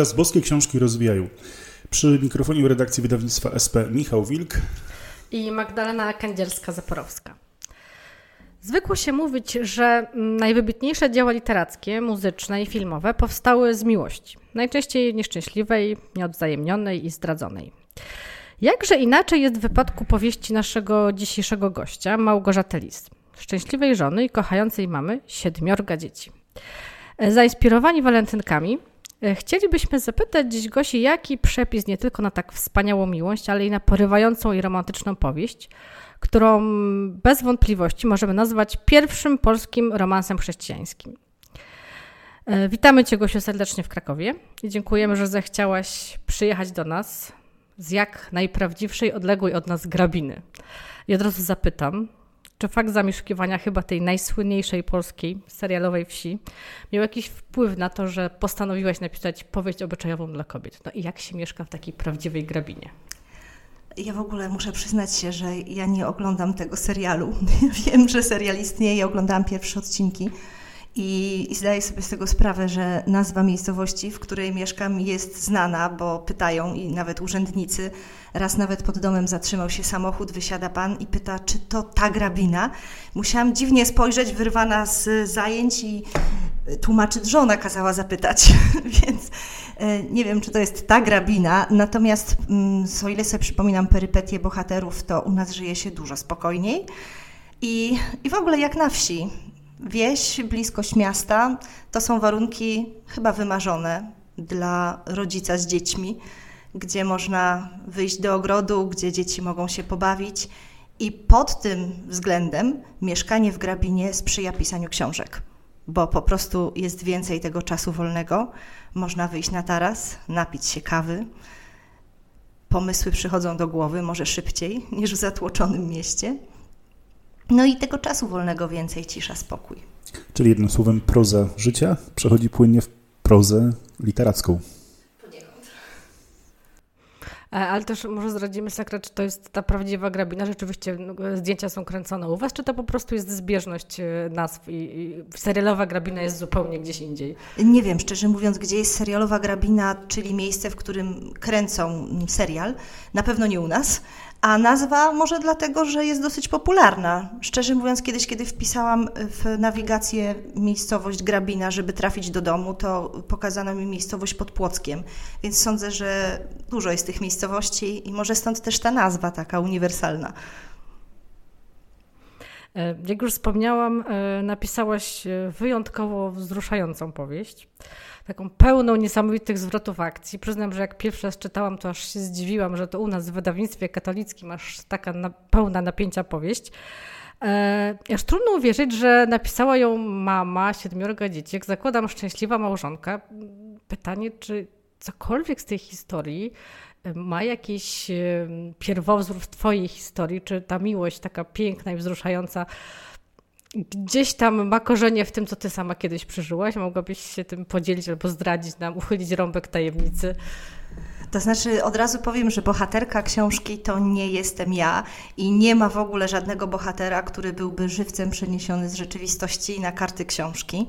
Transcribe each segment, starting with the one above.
podcast Boskie Książki Rozwijają. Przy mikrofonie redakcji wydawnictwa SP Michał Wilk i Magdalena Kędzierska-Zaporowska. Zwykło się mówić, że najwybitniejsze dzieła literackie, muzyczne i filmowe powstały z miłości, najczęściej nieszczęśliwej, nieodwzajemnionej i zdradzonej. Jakże inaczej jest w wypadku powieści naszego dzisiejszego gościa, Małgorzaty Lis, szczęśliwej żony i kochającej mamy siedmiorga dzieci. Zainspirowani walentynkami, chcielibyśmy zapytać dziś Gosi, jaki przepis nie tylko na tak wspaniałą miłość, ale i na porywającą i romantyczną powieść, którą bez wątpliwości możemy nazwać pierwszym polskim romansem chrześcijańskim. E, witamy Cię, Gosiu, serdecznie w Krakowie i dziękujemy, że zechciałaś przyjechać do nas z jak najprawdziwszej, odległej od nas grabiny. I od razu zapytam, czy fakt zamieszkiwania chyba tej najsłynniejszej polskiej serialowej wsi miał jakiś wpływ na to, że postanowiłaś napisać powieść obyczajową dla kobiet? No i jak się mieszka w takiej prawdziwej grabinie? Ja w ogóle muszę przyznać się, że ja nie oglądam tego serialu. Wiem, że serial istnieje, oglądałam pierwsze odcinki i, i zdaję sobie z tego sprawę, że nazwa miejscowości, w której mieszkam, jest znana, bo pytają i nawet urzędnicy. Raz nawet pod domem zatrzymał się samochód, wysiada pan i pyta, czy to ta grabina. Musiałam dziwnie spojrzeć, wyrwana z zajęć i tłumaczyć żona kazała zapytać, więc e, nie wiem, czy to jest ta grabina. Natomiast mm, o ile sobie przypominam perypetie bohaterów, to u nas żyje się dużo spokojniej. I, I w ogóle jak na wsi. Wieś, bliskość miasta to są warunki chyba wymarzone dla rodzica z dziećmi, gdzie można wyjść do ogrodu, gdzie dzieci mogą się pobawić. I pod tym względem mieszkanie w Grabinie sprzyja pisaniu książek, bo po prostu jest więcej tego czasu wolnego. Można wyjść na taras, napić się kawy. Pomysły przychodzą do głowy może szybciej niż w zatłoczonym mieście. No i tego czasu wolnego więcej, cisza, spokój. Czyli jednym słowem proza życia przechodzi płynnie w prozę literacką. E, ale też może zdradzimy sekret, czy to jest ta prawdziwa grabina, rzeczywiście no, zdjęcia są kręcone u Was, czy to po prostu jest zbieżność e, nazw i, i serialowa grabina jest zupełnie gdzieś indziej? Nie wiem, szczerze mówiąc, gdzie jest serialowa grabina, czyli miejsce, w którym kręcą serial. Na pewno nie u nas. A nazwa może dlatego, że jest dosyć popularna. Szczerze mówiąc, kiedyś, kiedy wpisałam w nawigację miejscowość Grabina, żeby trafić do domu, to pokazano mi miejscowość pod Płockiem. Więc sądzę, że dużo jest tych miejscowości i może stąd też ta nazwa taka uniwersalna. E, jak już wspomniałam, e, napisałaś e, wyjątkowo wzruszającą powieść taką pełną niesamowitych zwrotów akcji. Przyznam, że jak pierwszy raz czytałam, to aż się zdziwiłam, że to u nas w wydawnictwie katolickim aż taka na, pełna napięcia powieść. E, aż trudno uwierzyć, że napisała ją mama siedmiorga dzieci, jak zakładam szczęśliwa małżonka. Pytanie, czy cokolwiek z tej historii e, ma jakiś e, pierwowzór w Twojej historii, czy ta miłość taka piękna i wzruszająca gdzieś tam ma korzenie w tym, co ty sama kiedyś przeżyłaś. Mogłabyś się tym podzielić albo zdradzić nam, uchylić rąbek tajemnicy. To znaczy, od razu powiem, że bohaterka książki to nie jestem ja i nie ma w ogóle żadnego bohatera, który byłby żywcem przeniesiony z rzeczywistości na karty książki.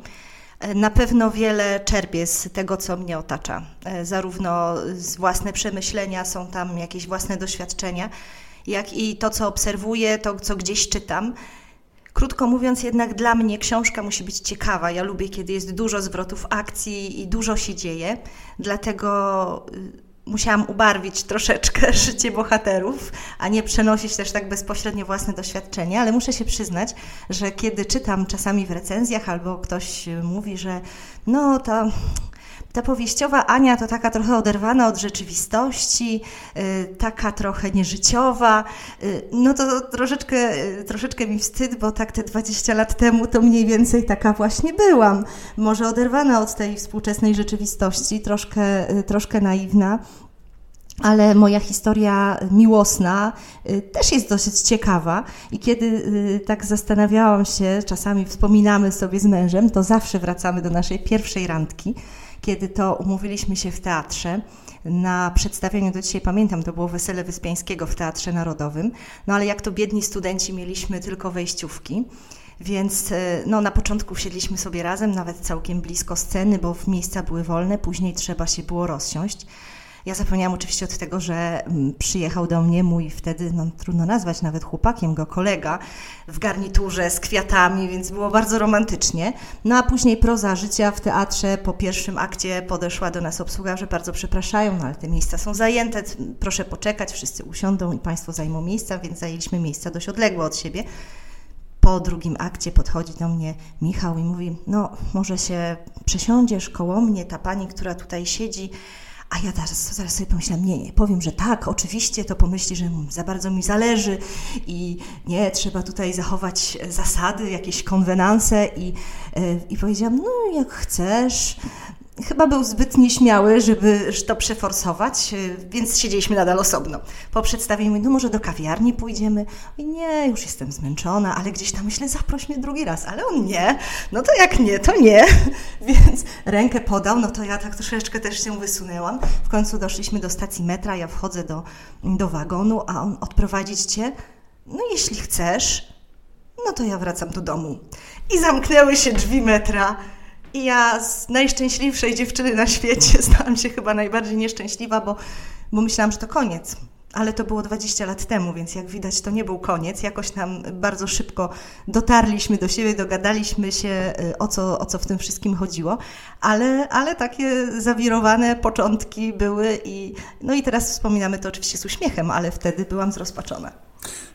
Na pewno wiele czerpię z tego, co mnie otacza. Zarówno z własne przemyślenia, są tam jakieś własne doświadczenia, jak i to, co obserwuję, to, co gdzieś czytam. Krótko mówiąc, jednak dla mnie książka musi być ciekawa. Ja lubię, kiedy jest dużo zwrotów akcji i dużo się dzieje, dlatego y, musiałam ubarwić troszeczkę życie bohaterów, a nie przenosić też tak bezpośrednio własne doświadczenia, ale muszę się przyznać, że kiedy czytam czasami w recenzjach albo ktoś mówi, że no to ta powieściowa Ania to taka trochę oderwana od rzeczywistości, y, taka trochę nieżyciowa. Y, no to troszeczkę, y, troszeczkę mi wstyd, bo tak te 20 lat temu to mniej więcej taka właśnie byłam. Może oderwana od tej współczesnej rzeczywistości, troszkę, troszkę naiwna. Ale moja historia miłosna też jest dosyć ciekawa, i kiedy tak zastanawiałam się, czasami wspominamy sobie z mężem, to zawsze wracamy do naszej pierwszej randki kiedy to umówiliśmy się w teatrze na przedstawieniu, do dzisiaj pamiętam, to było Wesele Wyspiańskiego w Teatrze Narodowym, no ale jak to biedni studenci mieliśmy tylko wejściówki, Więc e, no, na początku siedliśmy sobie razem, nawet całkiem blisko sceny, bo miejsca były wolne, później trzeba się było rozsiąść. Ja zapomniałam oczywiście od tego, że mm, przyjechał do mnie mój wtedy, no trudno nazwać nawet chłopakiem go, kolega w garniturze z kwiatami, więc było bardzo romantycznie. No a później proza życia w teatrze po pierwszym akcie podeszła do nas obsługa, że bardzo przepraszają, no ale te miejsca są zajęte, proszę poczekać, wszyscy usiądą i Państwo zajmą miejsca, więc zajęliśmy miejsca dość odległe od siebie po drugim akcie podchodzi do mnie Michał i mówi: No, może się przesiądziesz koło mnie, ta pani, która tutaj siedzi, a ja teraz, zaraz sobie pomyślałam, nie, nie, powiem, że tak, oczywiście, to pomyśli, że za bardzo mi zależy i nie, trzeba tutaj zachować zasady, jakieś konwenanse i, e, i powiedziałam, no jak chcesz, chyba był zbyt nieśmiały, żeby to przeforsować, e, więc siedzieliśmy nadal osobno. Po przedstawieniu, no może do kawiarni pójdziemy. I nie, już jestem zmęczona, ale gdzieś tam myślę, zaproś mnie drugi raz. Ale on nie, no to jak nie, to nie. Więc rękę podał, no to ja tak troszeczkę też się wysunęłam. W końcu doszliśmy do stacji metra, ja wchodzę do, do wagonu, a on odprowadzić cię? No jeśli chcesz, no to ja wracam do domu. I zamknęły się drzwi metra. I ja z najszczęśliwszej dziewczyny na świecie stałam się chyba najbardziej nieszczęśliwa, bo, bo myślałam, że to koniec. Ale to było 20 lat temu, więc jak widać, to nie był koniec. Jakoś tam bardzo szybko dotarliśmy do siebie, dogadaliśmy się, y, o co, o co w tym wszystkim chodziło, ale, ale takie zawirowane początki były i, no i teraz wspominamy to oczywiście z uśmiechem, ale wtedy byłam zrozpaczona.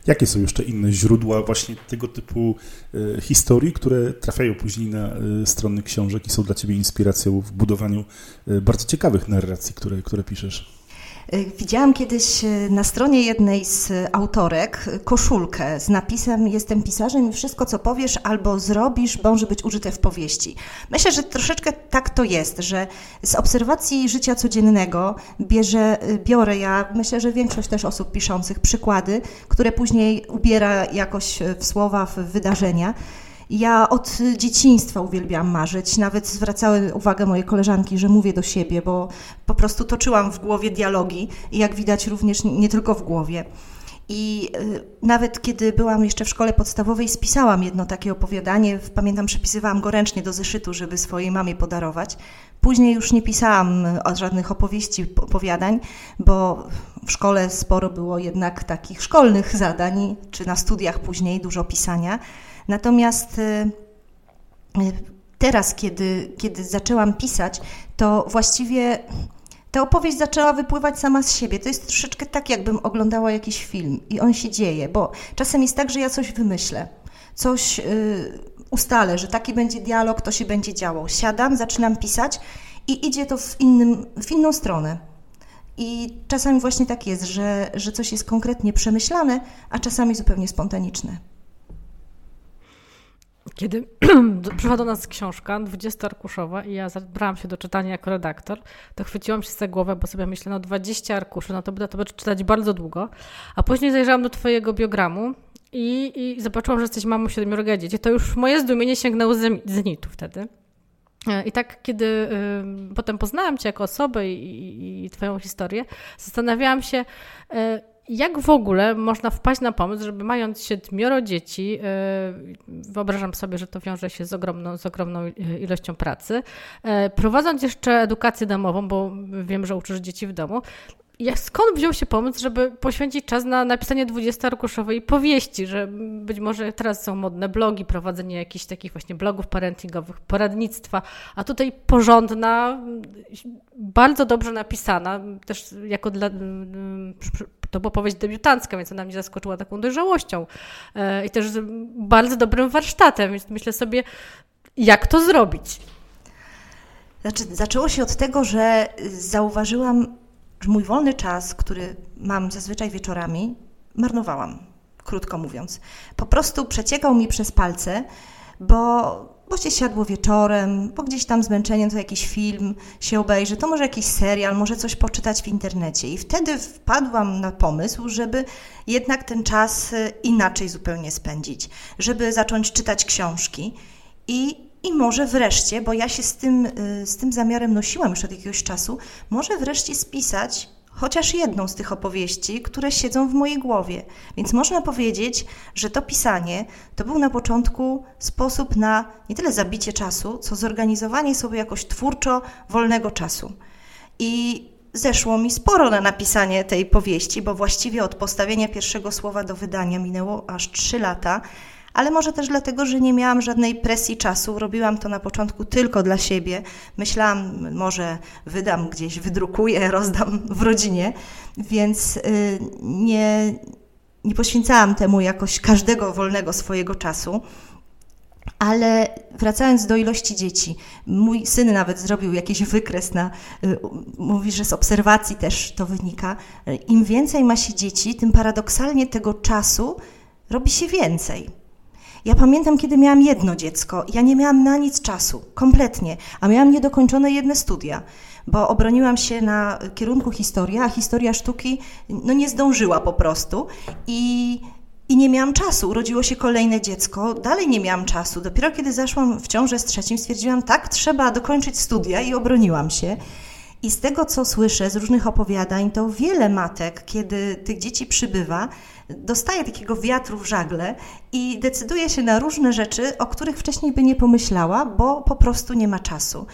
Jakie są jeszcze inne źródła właśnie tego typu e, historii, które trafiają później na e, strony książek i są dla Ciebie inspiracją w budowaniu bardzo ciekawych narracji, które, które piszesz? Y, widziałam kiedyś y, na stronie jednej z autorek koszulkę z napisem Jestem pisarzem i wszystko, co powiesz albo zrobisz, może być użyte w powieści. Myślę, że troszeczkę tak to jest, że z obserwacji życia codziennego bierze, biorę ja, myślę, że większość też osób piszących, przykłady, które później ubiera jakoś w słowa, w wydarzenia. Ja od dzieciństwa uwielbiałam marzyć. Nawet zwracały uwagę moje koleżanki, że mówię do siebie, bo po prostu toczyłam w głowie dialogi i jak widać również nie tylko w głowie. I y, nawet kiedy byłam jeszcze w szkole podstawowej, spisałam jedno takie opowiadanie. Pamiętam, przepisywałam go ręcznie do zeszytu, żeby swojej mamie podarować. Później już nie pisałam y, żadnych opowieści, opowiadań, bo w szkole sporo było jednak takich szkolnych zadań, czy na studiach później dużo pisania. Natomiast y, y, teraz, kiedy, kiedy zaczęłam pisać, to właściwie ta opowieść zaczęła wypływać sama z siebie. To jest troszeczkę tak, jakbym oglądała jakiś film i on się dzieje, bo czasem jest tak, że ja coś wymyślę, coś yy, ustalę, że taki będzie dialog, to się będzie działo. Siadam, zaczynam pisać i idzie to w, innym, w inną stronę. I czasami właśnie tak jest, że, że coś jest konkretnie przemyślane, a czasami zupełnie spontaniczne. Kiedy przyszła do nas książka 20-arkuszowa i ja zabrałam się do czytania jako redaktor, to chwyciłam się za głowę, bo sobie myślę, no 20 arkuszy, no to będę to czytać bardzo długo. A później zajrzałam do twojego biogramu i, i zobaczyłam, że jesteś mamą siedmiorga dzieci. To już moje zdumienie sięgnęło zenitu wtedy. E, I tak, kiedy y, potem poznałam Cię jako osobę i, i, i Twoją historię, zastanawiałam się, y, jak w ogóle można wpaść na pomysł, żeby mając siedmioro dzieci, e, wyobrażam sobie, że to wiąże się z ogromną, z ogromną e, ilością pracy, e, prowadząc jeszcze edukację domową, bo wiem, że uczysz dzieci w domu, jak, skąd wziął się pomysł, żeby poświęcić czas na napisanie 20-arkuszowej powieści, że być może teraz są modne blogi, prowadzenie jakichś takich właśnie blogów parentingowych, poradnictwa, a tutaj porządna, bardzo dobrze napisana, też jako dla, to była powieść debiutancka, więc ona mnie zaskoczyła taką dojrzałością e, i też bardzo dobrym warsztatem, więc myślę sobie, jak to zrobić. Znaczy, zaczęło się od tego, że zauważyłam, że mój wolny czas, który mam zazwyczaj wieczorami, marnowałam, krótko mówiąc. Po prostu przeciekał mi przez palce, bo bo się siadło wieczorem, bo gdzieś tam zmęczeniem to jakiś film się obejrzy, to może jakiś serial, może coś poczytać w internecie. I wtedy wpadłam na pomysł, żeby jednak ten czas y, inaczej zupełnie spędzić, żeby zacząć czytać książki i i może wreszcie, bo ja się z tym, y, z tym zamiarem nosiłam już od jakiegoś czasu, może wreszcie spisać chociaż jedną z tych opowieści, które siedzą w mojej głowie. Więc można powiedzieć, że to pisanie to był na początku sposób na nie tyle zabicie czasu, co zorganizowanie sobie jakoś twórczo wolnego czasu. I zeszło mi sporo na napisanie tej powieści, bo właściwie od postawienia pierwszego słowa do wydania minęło aż trzy lata ale może też dlatego, że nie miałam żadnej presji czasu. Robiłam to na początku tylko dla siebie. Myślałam, może wydam gdzieś, wydrukuję, rozdam w rodzinie, więc y, nie, nie poświęcałam temu jakoś każdego wolnego swojego czasu. Ale wracając do ilości dzieci, mój syn nawet zrobił jakiś wykres na, y, mówi, że z obserwacji też to wynika. Im więcej ma się dzieci, tym paradoksalnie tego czasu robi się więcej. Ja pamiętam, kiedy miałam jedno dziecko, ja nie miałam na nic czasu, kompletnie, a miałam niedokończone jedne studia, bo obroniłam się na kierunku historia, a historia sztuki no nie zdążyła po prostu i i nie miałam czasu. Urodziło się kolejne dziecko, dalej nie miałam czasu. Dopiero kiedy zaszłam w ciążę z trzecim, stwierdziłam, tak, trzeba dokończyć studia i obroniłam się. I z tego, co słyszę z różnych opowiadań, to wiele matek, kiedy tych dzieci przybywa, dostaje takiego wiatru w żagle i decyduje się na różne rzeczy, o których wcześniej by nie pomyślała, bo po prostu nie ma czasu.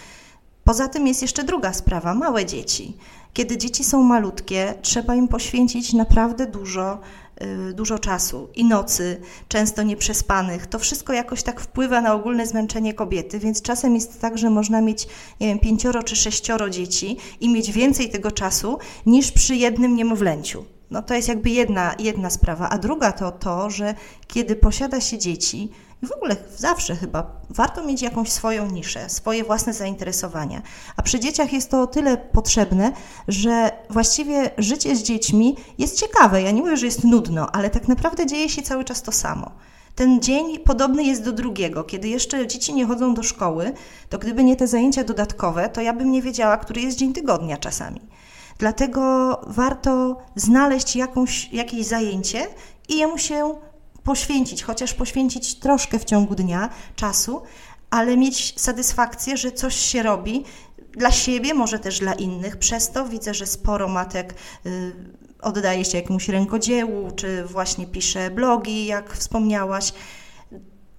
Poza tym jest jeszcze druga sprawa małe dzieci. Kiedy dzieci są malutkie, trzeba im poświęcić naprawdę dużo, dużo czasu i nocy, często nieprzespanych. To wszystko jakoś tak wpływa na ogólne zmęczenie kobiety, więc czasem jest tak, że można mieć nie wiem, pięcioro czy sześcioro dzieci i mieć więcej tego czasu niż przy jednym niemowlęciu. No to jest jakby jedna, jedna sprawa. A druga to to, że kiedy posiada się dzieci, w ogóle zawsze chyba warto mieć jakąś swoją niszę, swoje własne zainteresowania. A przy dzieciach jest to o tyle potrzebne, że właściwie życie z dziećmi jest ciekawe. Ja nie mówię, że jest nudno, ale tak naprawdę dzieje się cały czas to samo. Ten dzień podobny jest do drugiego. Kiedy jeszcze dzieci nie chodzą do szkoły, to gdyby nie te zajęcia dodatkowe, to ja bym nie wiedziała, który jest dzień tygodnia czasami. Dlatego warto znaleźć jakąś, jakieś zajęcie i jemu się poświęcić, chociaż poświęcić troszkę w ciągu dnia czasu, ale mieć satysfakcję, że coś się robi dla siebie, może też dla innych. Przez to widzę, że sporo matek y, oddaje się jakiemuś rękodziełu, czy właśnie pisze blogi, jak wspomniałaś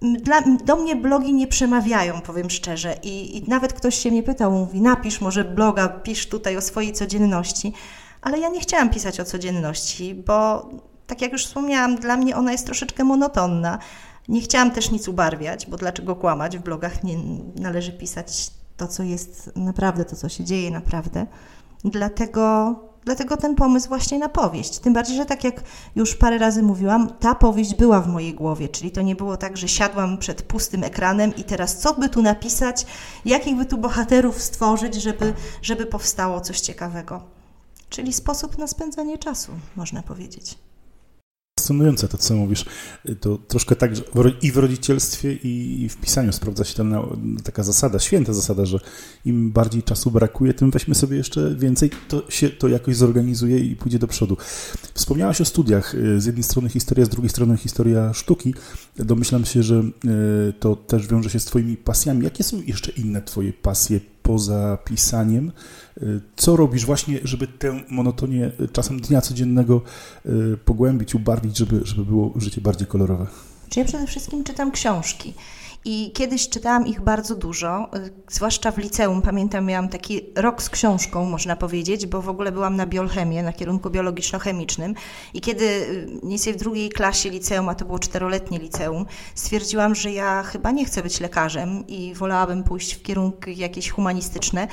dla, do mnie blogi nie przemawiają, powiem szczerze. I, I, nawet ktoś się mnie pytał, mówi, napisz może bloga, pisz tutaj o swojej codzienności. Ale ja nie chciałam pisać o codzienności, bo tak jak już wspomniałam, dla mnie ona jest troszeczkę monotonna. Nie chciałam też nic ubarwiać, bo dlaczego kłamać? W blogach nie należy pisać to, co jest naprawdę, to, co się dzieje naprawdę. Dlatego Dlatego ten pomysł właśnie na powieść. Tym bardziej, że tak jak już parę razy mówiłam, ta powieść była w mojej głowie, czyli to nie było tak, że siadłam przed pustym ekranem i teraz co by tu napisać, jakich by tu bohaterów stworzyć, żeby, żeby powstało coś ciekawego. Czyli sposób na spędzanie czasu, można powiedzieć fascynujące to, co mówisz. To troszkę tak, i w rodzicielstwie, i w pisaniu sprawdza się tam taka zasada, święta zasada, że im bardziej czasu brakuje, tym weźmy sobie jeszcze więcej, to się to jakoś zorganizuje i pójdzie do przodu. Wspomniałaś o studiach. Z jednej strony historia, z drugiej strony historia sztuki. Domyślam się, że e, to też wiąże się z Twoimi pasjami. Jakie są jeszcze inne Twoje pasje poza pisaniem? Y, co robisz właśnie, żeby tę monotonię y, czasem dnia codziennego pogłębić, ubarwić, żeby, żeby było życie bardziej kolorowe? Czy ja przede wszystkim czytam książki. I kiedyś czytałam ich bardzo dużo, zwłaszcza w liceum. Pamiętam, miałam taki rok z książką, można powiedzieć, bo w ogóle byłam na biolchemię, na kierunku biologiczno-chemicznym. I kiedy mniej więcej w drugiej klasie liceum, a to było czteroletnie liceum, stwierdziłam, że ja chyba nie chcę być lekarzem i wolałabym pójść w kierunki jakieś humanistyczne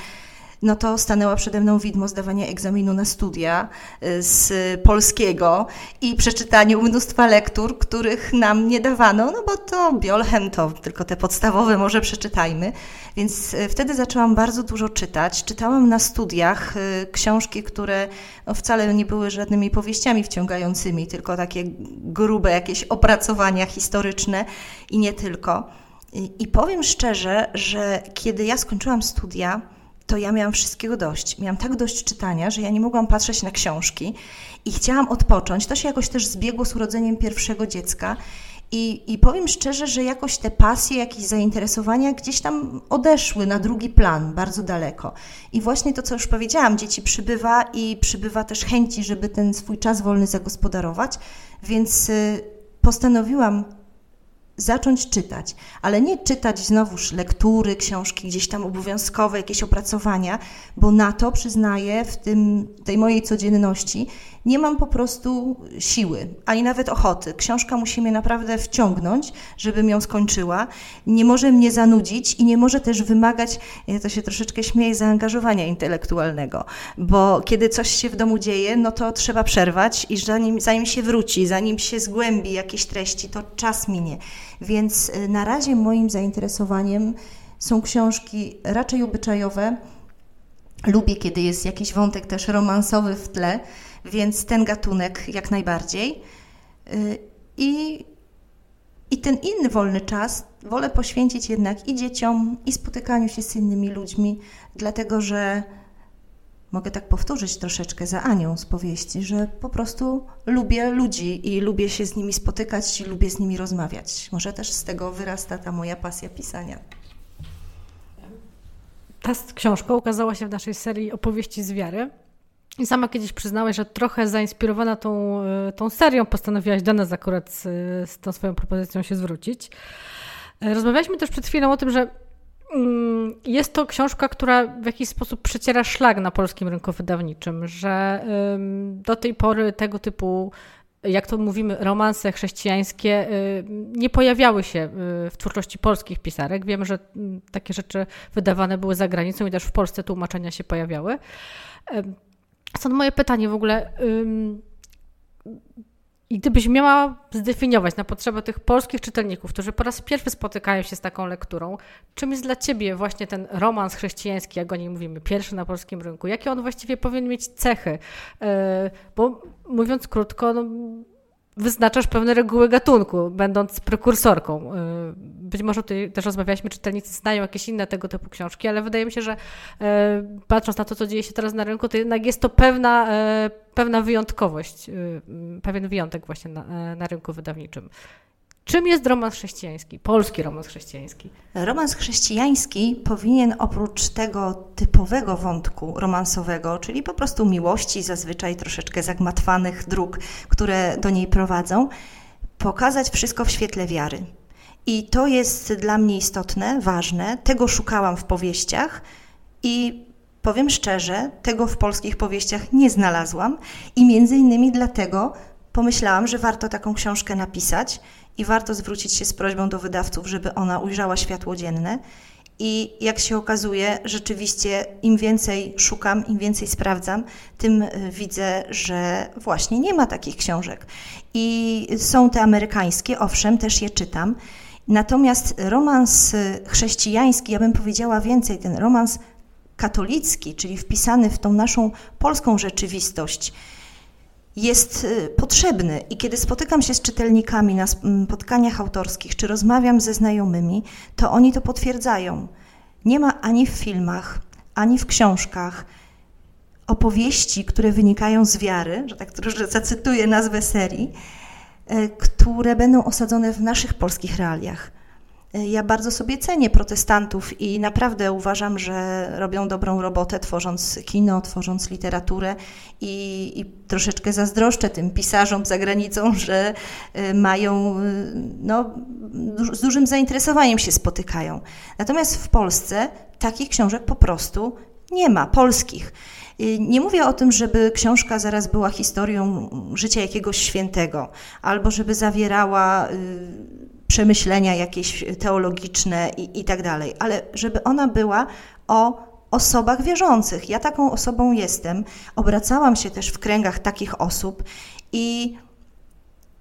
no to stanęła przede mną widmo zdawania egzaminu na studia y, z polskiego i przeczytaniu mnóstwa lektur, których nam nie dawano, no bo to biolchem to tylko te podstawowe może przeczytajmy. Więc y, wtedy zaczęłam bardzo dużo czytać. Czytałam na studiach y, książki, które no wcale nie były żadnymi powieściami wciągającymi, tylko takie grube jakieś opracowania historyczne i nie tylko. I powiem szczerze, że kiedy ja skończyłam studia, to ja miałam wszystkiego dość. Miałam tak dość czytania, że ja nie mogłam patrzeć na książki i chciałam odpocząć. To się jakoś też zbiegło z urodzeniem pierwszego dziecka I, I powiem szczerze, że jakoś te pasje, jakieś zainteresowania gdzieś tam odeszły na drugi plan, bardzo daleko. I właśnie to, co już powiedziałam, dzieci przybywa i przybywa też chęci, żeby ten swój czas wolny zagospodarować, więc y, postanowiłam zacząć czytać, ale nie czytać znowuż lektury, książki gdzieś tam obowiązkowe, jakieś opracowania, bo na to przyznaję w tym, tej mojej codzienności nie mam po prostu siły, ani nawet ochoty. Książka musi mnie naprawdę wciągnąć, żebym ją skończyła. Nie może mnie zanudzić i nie może też wymagać, ja to się troszeczkę śmieję, zaangażowania intelektualnego, bo kiedy coś się w domu dzieje, no to trzeba przerwać i zanim, zanim się wróci, zanim się zgłębi jakieś treści, to czas minie. Więc y, na razie moim zainteresowaniem są książki raczej obyczajowe. Lubię, kiedy jest jakiś wątek też romansowy w tle, więc ten gatunek jak najbardziej. Y, I, I ten inny wolny czas wolę poświęcić jednak i dzieciom, i spotykaniu się z innymi ludźmi, dlatego że mogę tak powtórzyć troszeczkę za Anią z powieści, że po prostu lubię ludzi i lubię się z nimi spotykać i lubię z nimi rozmawiać. Może też z tego wyrasta ta moja pasja pisania. Ta książka ukazała się w naszej serii opowieści z wiary. I sama kiedyś przyznałeś, że trochę zainspirowana tą, e, tą serią postanowiłaś do nas akurat z, z tą swoją propozycją się zwrócić. E, rozmawialiśmy też przed chwilą o tym, że mm, jest to książka, która w jakiś sposób przeciera szlag na polskim rynku wydawniczym, że do tej pory tego typu, jak to mówimy, romanse chrześcijańskie nie pojawiały się w twórczości polskich pisarek. Wiemy, że mm, takie rzeczy wydawane były za granicą i też w Polsce tłumaczenia się pojawiały. Stąd moje pytanie w ogóle. I gdybyś miała zdefiniować na potrzeby tych polskich czytelników, którzy po raz pierwszy spotykają się z taką lekturą, czym jest dla ciebie właśnie ten romans chrześcijański, jak o nim mówimy, pierwszy na polskim rynku? Jakie on właściwie powinien mieć cechy? E, bo mówiąc krótko, no, wyznaczasz pewne reguły gatunku, będąc prekursorką. Y, być może tutaj też rozmawialiśmy, czytelnicy znają jakieś inne tego typu książki, ale wydaje mi się, że y, patrząc na to, co dzieje się teraz na rynku, to jednak jest to pewna, y, pewna wyjątkowość, pewien wyjątek właśnie na, na rynku wydawniczym. Czym jest romans chrześcijański, polski romans chrześcijański? Romans chrześcijański powinien oprócz tego typowego wątku romansowego, czyli po prostu miłości, zazwyczaj troszeczkę zagmatwanych dróg, które do niej prowadzą, pokazać wszystko w świetle wiary. I to jest dla mnie istotne, ważne. Tego szukałam w powieściach i powiem szczerze, tego w polskich powieściach nie znalazłam i między innymi dlatego pomyślałam, że warto taką książkę napisać i warto zwrócić się z prośbą do wydawców, żeby ona ujrzała światło dzienne. I jak się okazuje, rzeczywiście im więcej szukam, im więcej sprawdzam, tym y, widzę, że właśnie nie ma takich książek. I są te amerykańskie, owszem, też je czytam. Natomiast romans y, chrześcijański, ja bym powiedziała więcej, ten romans katolicki, czyli wpisany w tą naszą polską rzeczywistość, jest y, potrzebny. I kiedy spotykam się z czytelnikami na spotkaniach autorskich, czy rozmawiam ze znajomymi, to oni to potwierdzają. Nie ma ani w filmach, ani w książkach opowieści, które wynikają z wiary, że tak troszkę zacytuję nazwę serii, y, które będą osadzone w naszych polskich realiach. Ja bardzo sobie cenię protestantów i naprawdę uważam, że robią dobrą robotę, tworząc kino, tworząc literaturę i, i troszeczkę zazdroszczę tym pisarzom za granicą, że y, mają, y, no, z dużym zainteresowaniem się spotykają. Natomiast w Polsce takich książek po prostu nie ma, polskich. Y, nie mówię o tym, żeby książka zaraz była historią życia jakiegoś świętego, albo żeby zawierała przemyślenia jakieś teologiczne i, i tak dalej, ale żeby ona była o osobach wierzących. Ja taką osobą jestem. Obracałam się też w kręgach takich osób i,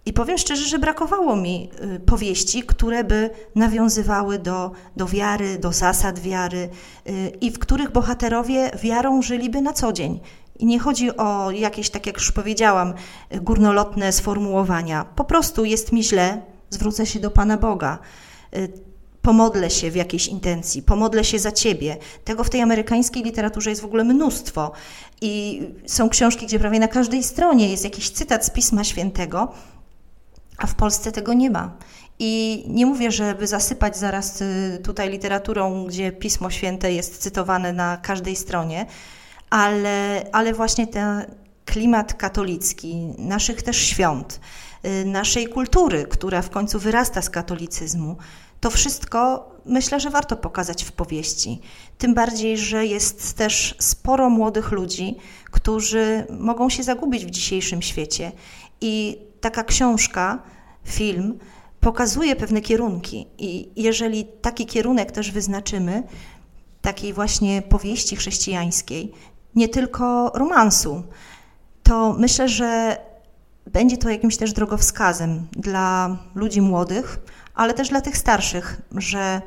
i powiem szczerze, że brakowało mi y, powieści, które by nawiązywały do, do wiary, do zasad wiary y, i w których bohaterowie wiarą żyliby na co dzień. I nie chodzi o jakieś, tak jak już powiedziałam, górnolotne sformułowania. Po prostu jest mi źle, zwrócę się do Pana Boga, y, pomodlę się w jakiejś intencji, pomodlę się za Ciebie. Tego w tej amerykańskiej literaturze jest w ogóle mnóstwo. I są książki, gdzie prawie na każdej stronie jest jakiś cytat z Pisma Świętego, A w Polsce tego nie ma. I nie mówię, żeby zasypać zaraz y, tutaj literaturą, gdzie Pismo Święte jest cytowane na każdej stronie, ale, ale właśnie ten klimat katolicki, naszych też świąt, naszej kultury, która w końcu wyrasta z katolicyzmu, to wszystko myślę, że warto pokazać w powieści. Tym bardziej, że jest też sporo młodych ludzi, którzy mogą się zagubić w dzisiejszym świecie. I taka książka, film pokazuje pewne kierunki. I jeżeli taki kierunek też wyznaczymy, takiej właśnie powieści chrześcijańskiej, nie tylko romansu, to myślę, że będzie to jakimś też drogowskazem dla ludzi młodych, ale też dla tych starszych, że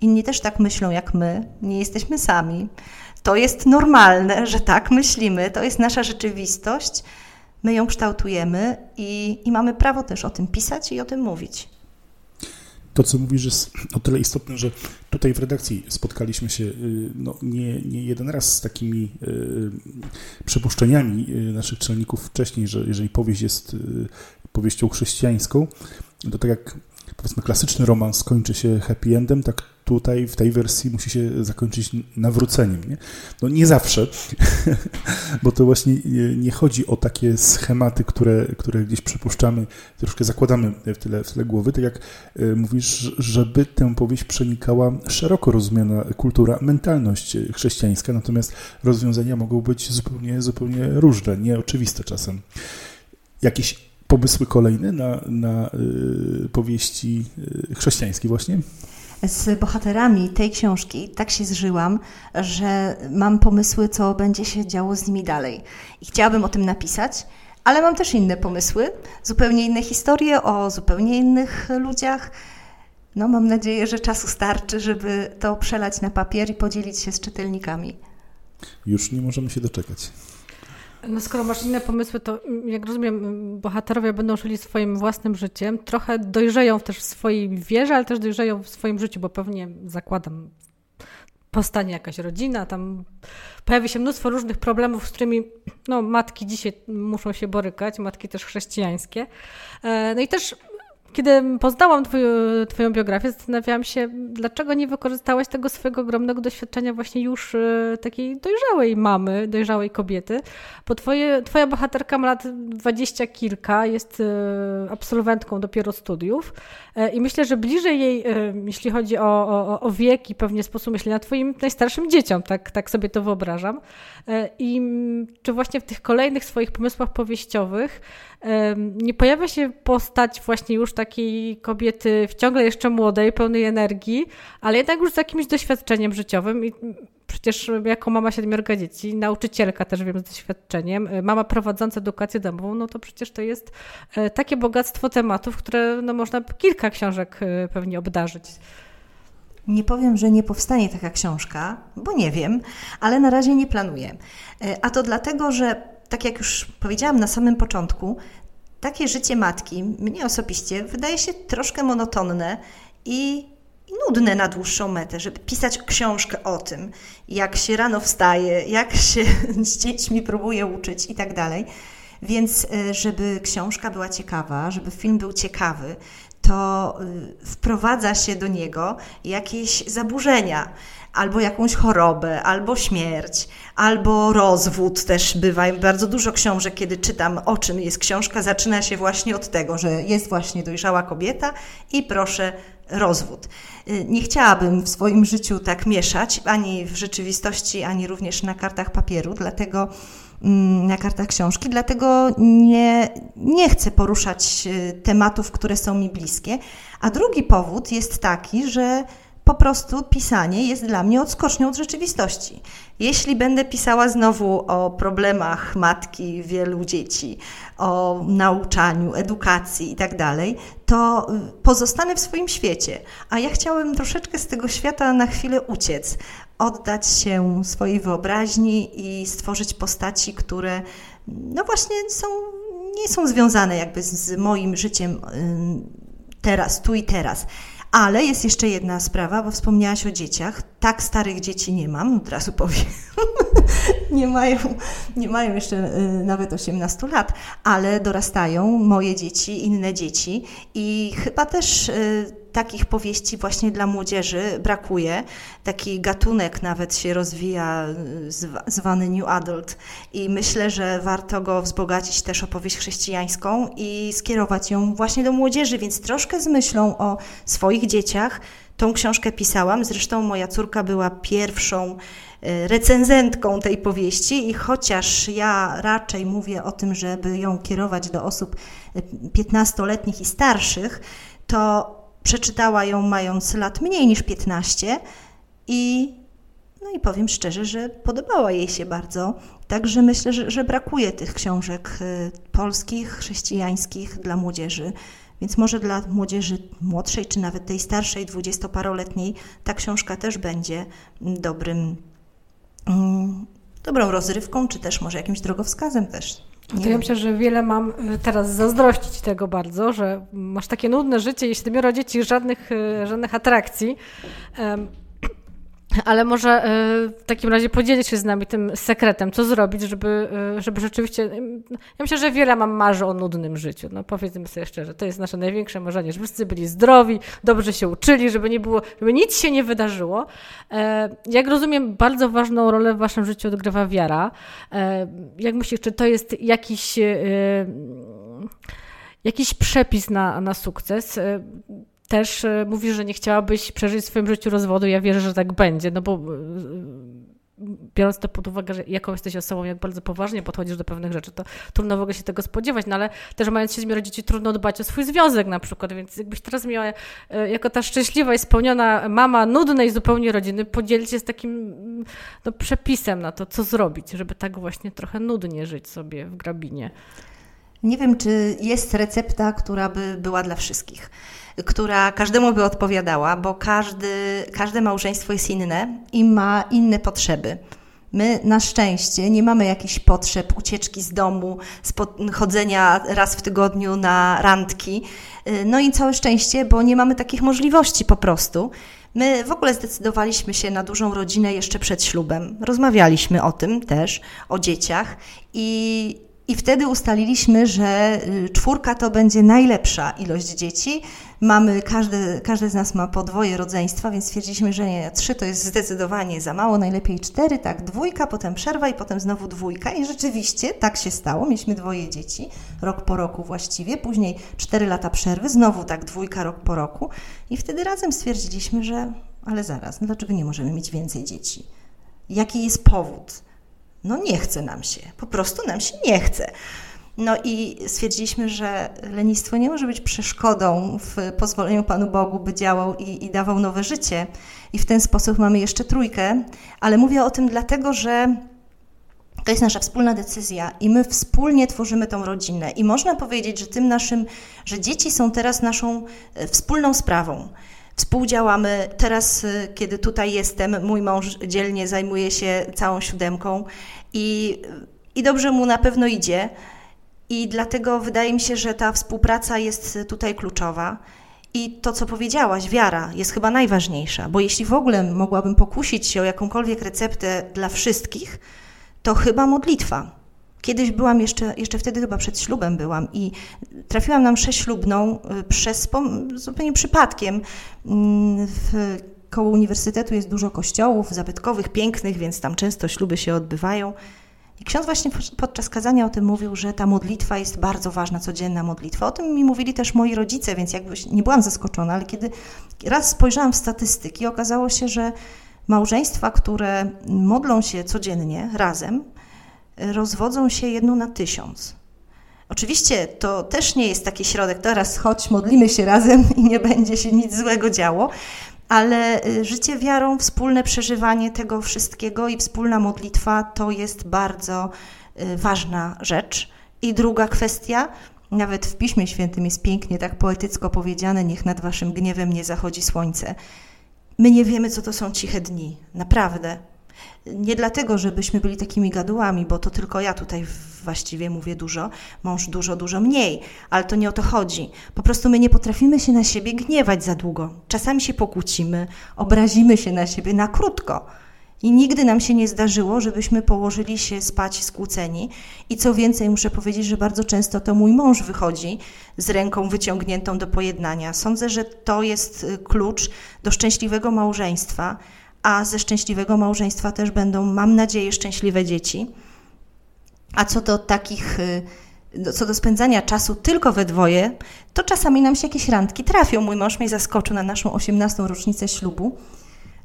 inni też tak myślą jak my, nie jesteśmy sami. To jest normalne, że tak myślimy, to jest nasza rzeczywistość, my ją kształtujemy i, i mamy prawo też o tym pisać i o tym mówić to, co mówisz, jest o tyle istotne, że tutaj w redakcji spotkaliśmy się y, no, nie, nie jeden raz z takimi y, przypuszczeniami y, naszych czytelników wcześniej, że jeżeli powieść jest powieścią chrześcijańską, to tak jak powiedzmy klasyczny romans kończy się happy endem, tak tutaj w tej wersji musi się zakończyć nawróceniem. Nie, no nie zawsze, bo to właśnie nie chodzi o takie schematy, które, które gdzieś przypuszczamy, troszkę zakładamy w tyle, w tyle głowy, tak jak e, mówisz, żeby tę powieść przenikała szeroko rozumiana kultura, mentalność chrześcijańska, natomiast rozwiązania mogą być zupełnie, zupełnie różne, nieoczywiste czasem. Jakieś pomysły kolejne na, na y, powieści y, chrześcijańskie właśnie? Z bohaterami tej książki tak się zżyłam, że mam pomysły, co będzie się działo z nimi dalej. I chciałabym o tym napisać, ale mam też inne pomysły, zupełnie inne historie o zupełnie innych ludziach. No, mam nadzieję, że czasu starczy, żeby to przelać na papier i podzielić się z czytelnikami. Już nie możemy się doczekać. No skoro masz inne pomysły, to mm, jak rozumiem, mm, bohaterowie będą żyli swoim własnym życiem, trochę dojrzeją też w swojej wierze, ale też dojrzeją w swoim życiu, bo pewnie zakładam, powstanie jakaś rodzina, tam pojawi się mnóstwo różnych problemów, z którymi no, matki dzisiaj muszą się borykać, matki też chrześcijańskie. E, no i też kiedy poznałam twoją, twoją biografię, zastanawiałam się, dlaczego nie wykorzystałaś tego swojego ogromnego doświadczenia właśnie już e, takiej dojrzałej mamy, dojrzałej kobiety, bo twoje, twoja bohaterka ma lat dwadzieścia kilka, jest e, absolwentką dopiero studiów e, i myślę, że bliżej jej, jeśli chodzi o, o, o wiek i pewnie sposób myślenia, twoim najstarszym dzieciom, tak, tak sobie to wyobrażam. I czy właśnie w tych kolejnych swoich pomysłach powieściowych nie pojawia się postać właśnie już takiej kobiety ciągle jeszcze młodej, pełnej energii, ale jednak już z jakimś doświadczeniem życiowym i przecież jako mama siedmiorga dzieci, nauczycielka też wiem z doświadczeniem, e, mama prowadząca edukację domową, no to przecież to jest e, takie bogactwo tematów, które no można kilka książek e, pewnie obdarzyć. Nie powiem, że nie powstanie taka książka, bo nie wiem, ale na razie nie planuję. A to dlatego, że tak jak już powiedziałam na samym początku, takie życie matki mnie osobiście wydaje się troszkę monotonne i, nudne na dłuższą metę, żeby pisać książkę o tym, jak się rano wstaje, jak się z dziećmi próbuje uczyć i tak dalej. Więc e, żeby książka była ciekawa, żeby film był ciekawy, to e, wprowadza się do niego jakieś zaburzenia albo jakąś chorobę, albo śmierć, albo rozwód. Też bywa bardzo dużo książek, kiedy czytam, o czym jest książka, zaczyna się właśnie od tego, że jest właśnie dojrzała kobieta i proszę rozwód. Y, nie chciałabym w swoim życiu tak mieszać, ani w rzeczywistości, ani również na kartach papieru, dlatego mm, na kartach książki, dlatego nie, nie chcę poruszać y, tematów, które są mi bliskie. A drugi powód jest taki, że po prostu pisanie jest dla mnie odskocznią od rzeczywistości. Jeśli będę pisała znowu o problemach matki wielu dzieci, o nauczaniu, edukacji itd., tak to y, pozostanę w swoim świecie. A ja chciałem troszeczkę z tego świata na chwilę uciec, oddać się swojej wyobraźni i stworzyć postaci, które no właśnie są, nie są związane jakby z moim życiem teraz, tu i teraz Ale jest jeszcze jedna sprawa, bo wspomniałaś o dzieciach. Tak starych dzieci nie mam, od razu powiem. nie, mają, nie mają jeszcze y, nawet 18 lat, ale dorastają moje dzieci, inne dzieci i chyba też y, takich powieści właśnie dla młodzieży brakuje. Taki gatunek nawet się rozwija, zwany New Adult i myślę, że warto go wzbogacić też opowieść chrześcijańską i skierować ją właśnie do młodzieży, więc troszkę z myślą o swoich dzieciach. Tą książkę pisałam, zresztą moja córka była pierwszą y, recenzentką tej powieści i chociaż ja raczej mówię o tym, żeby ją kierować do osób 15-letnich y, i starszych, to Przeczytała ją mając lat mniej niż 15 i no i powiem szczerze, że podobała jej się bardzo. Także myślę, że, że brakuje tych książek y, polskich, chrześcijańskich dla młodzieży. Więc może dla młodzieży młodszej, czy nawet tej starszej, dwudziestoparoletniej, ta książka też będzie dobrym, mm, dobrą rozrywką, czy też może jakimś drogowskazem też. To ja myślę, że wiele mam y, teraz zazdrościć tego bardzo, że masz takie nudne życie i siedmioro dzieci, żadnych, y, żadnych atrakcji. Ale może e, w takim razie podzielić się z nami tym sekretem, co zrobić, żeby, e, żeby rzeczywiście. Ja myślę, że wiele mam marzy o nudnym życiu. No powiedzmy sobie szczerze, to jest nasze największe marzenie, żeby wszyscy byli zdrowi, dobrze się uczyli, żeby nie było, żeby nic się nie wydarzyło. E, jak rozumiem, bardzo ważną rolę w waszym życiu odgrywa wiara. Jak myślisz, czy to jest jakiś jakiś przepis na, na sukces? Też e, mówisz, że nie chciałabyś przeżyć w swoim życiu rozwodu. Ja wierzę, że tak będzie, no bo e, biorąc to pod uwagę, że jaką jesteś osobą, jak bardzo poważnie podchodzisz do pewnych rzeczy, to trudno w ogóle się tego spodziewać, no ale też mając siedmioro dzieci, trudno dbać o swój związek na przykład, więc jakbyś teraz miała e, jako ta szczęśliwa i spełniona mama nudnej zupełnie rodziny, podzielić się z takim no, przepisem na to, co zrobić, żeby tak właśnie trochę nudnie żyć sobie w grabinie. Nie wiem, czy jest recepta, która by była dla wszystkich która każdemu by odpowiadała, bo każdy, każde małżeństwo jest inne i ma inne potrzeby. My na szczęście nie mamy jakichś potrzeb ucieczki z domu, chodzenia raz w tygodniu na randki. No i całe szczęście, bo nie mamy takich możliwości po prostu. My w ogóle zdecydowaliśmy się na dużą rodzinę jeszcze przed ślubem. Rozmawialiśmy o tym też, o dzieciach i i wtedy ustaliliśmy, że y, czwórka to będzie najlepsza ilość dzieci. Mamy, każdy, każdy z nas ma po dwoje rodzeństwa, więc stwierdziliśmy, że nie, trzy to jest zdecydowanie za mało, najlepiej cztery, tak, dwójka, potem przerwa i potem znowu dwójka. I rzeczywiście tak się stało. Mieliśmy dwoje dzieci, rok po roku właściwie, później cztery lata przerwy, znowu tak dwójka rok po roku. I wtedy razem stwierdziliśmy, że ale zaraz, no dlaczego nie możemy mieć więcej dzieci? Jaki jest powód? No nie chce nam się, po prostu nam się nie chce. No i stwierdziliśmy, że lenistwo nie może być przeszkodą w pozwoleniu Panu Bogu, by działał i, i, dawał nowe życie. I w ten sposób mamy jeszcze trójkę, ale mówię o tym dlatego, że to jest nasza wspólna decyzja i my wspólnie tworzymy tą rodzinę. I można powiedzieć, że tym naszym, że dzieci są teraz naszą e, wspólną sprawą. Współdziałamy. Teraz, y, kiedy tutaj jestem, mój mąż dzielnie zajmuje się całą siódemką i, i dobrze mu na pewno idzie. I dlatego wydaje mi się, że ta współpraca jest tutaj kluczowa. I to, co powiedziałaś, wiara jest chyba najważniejsza, bo jeśli w ogóle mogłabym pokusić się o jakąkolwiek receptę dla wszystkich, to chyba modlitwa. Kiedyś byłam jeszcze, jeszcze wtedy chyba przed ślubem byłam i trafiłam na mszę ślubną y, przez, zupełnie przypadkiem. Mm, w, koło uniwersytetu jest dużo kościołów zabytkowych, pięknych, więc tam często śluby się odbywają. I ksiądz właśnie podczas kazania o tym mówił, że ta modlitwa jest bardzo ważna, codzienna modlitwa. O tym mi mówili też moi rodzice, więc jakby nie byłam zaskoczona, ale kiedy raz spojrzałam w statystyki, okazało się, że małżeństwa, które modlą się codziennie razem, rozwodzą się jedną na tysiąc. Oczywiście to też nie jest taki środek, teraz chodź, modlimy się razem i nie będzie się nic złego działo, ale y, życie wiarą, wspólne przeżywanie tego wszystkiego i wspólna modlitwa to jest bardzo y, ważna rzecz. I druga kwestia, nawet w Piśmie Świętym jest pięknie, tak poetycko powiedziane: Niech nad waszym gniewem nie zachodzi słońce. My nie wiemy, co to są ciche dni, naprawdę. Nie dlatego, żebyśmy byli takimi gadułami, bo to tylko ja tutaj właściwie mówię dużo, mąż dużo, dużo mniej, ale to nie o to chodzi. Po prostu my nie potrafimy się na siebie gniewać za długo. Czasami się pokłócimy, obrazimy się na siebie na krótko. I nigdy nam się nie zdarzyło, żebyśmy położyli się spać skłóceni. I co więcej, muszę powiedzieć, że bardzo często to mój mąż wychodzi z ręką wyciągniętą do pojednania. Sądzę, że to jest y, klucz do szczęśliwego małżeństwa, a ze szczęśliwego małżeństwa też będą, mam nadzieję, szczęśliwe dzieci. A co do takich, y, co do spędzania czasu tylko we dwoje, to czasami nam się jakieś randki trafią. Mój mąż mnie zaskoczył na naszą 18. rocznicę ślubu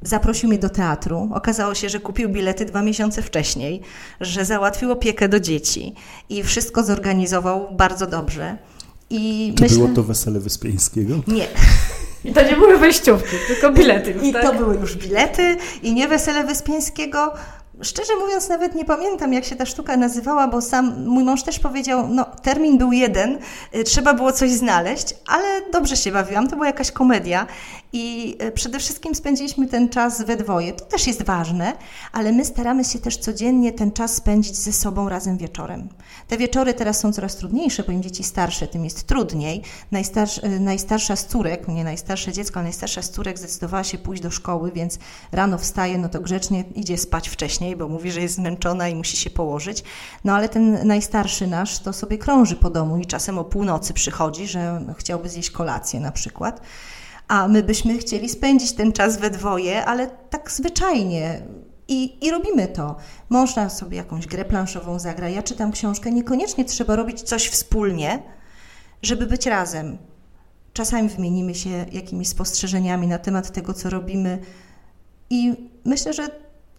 Zaprosił mnie do teatru. Okazało się, że kupił bilety dwa miesiące wcześniej, że załatwił opiekę do dzieci i wszystko zorganizował bardzo dobrze. I Czy myślę... było to wesele Wyspiańskiego? Nie. I to nie były wejściówki, tylko bilety. I tak? to były już bilety i nie wesele Wyspiańskiego, Szczerze mówiąc, nawet nie pamiętam, jak się ta sztuka nazywała, bo sam mój mąż też powiedział, no termin był jeden, y, trzeba było coś znaleźć, ale dobrze się bawiłam, to była jakaś komedia i y, przede wszystkim spędziliśmy ten czas we dwoje. To też jest ważne, ale my staramy się też codziennie ten czas spędzić ze sobą razem wieczorem. Te wieczory teraz są coraz trudniejsze, bo im dzieci starsze, tym jest trudniej. Y, najstarsza z córek, nie najstarsze dziecko, ale najstarsza z córek zdecydowała się pójść do szkoły, więc rano wstaje, no to grzecznie idzie spać wcześniej, bo mówi, że jest zmęczona i musi się położyć. No ale ten najstarszy nasz to sobie krąży po domu i czasem o północy przychodzi, że chciałby zjeść kolację na przykład. A my byśmy chcieli spędzić ten czas we dwoje, ale tak zwyczajnie, i, I, robimy to. Można sobie jakąś grę planszową zagrać. Ja czytam książkę. Niekoniecznie trzeba robić coś wspólnie, żeby być razem. Czasami wymienimy się jakimiś spostrzeżeniami na temat tego, co robimy. I myślę, że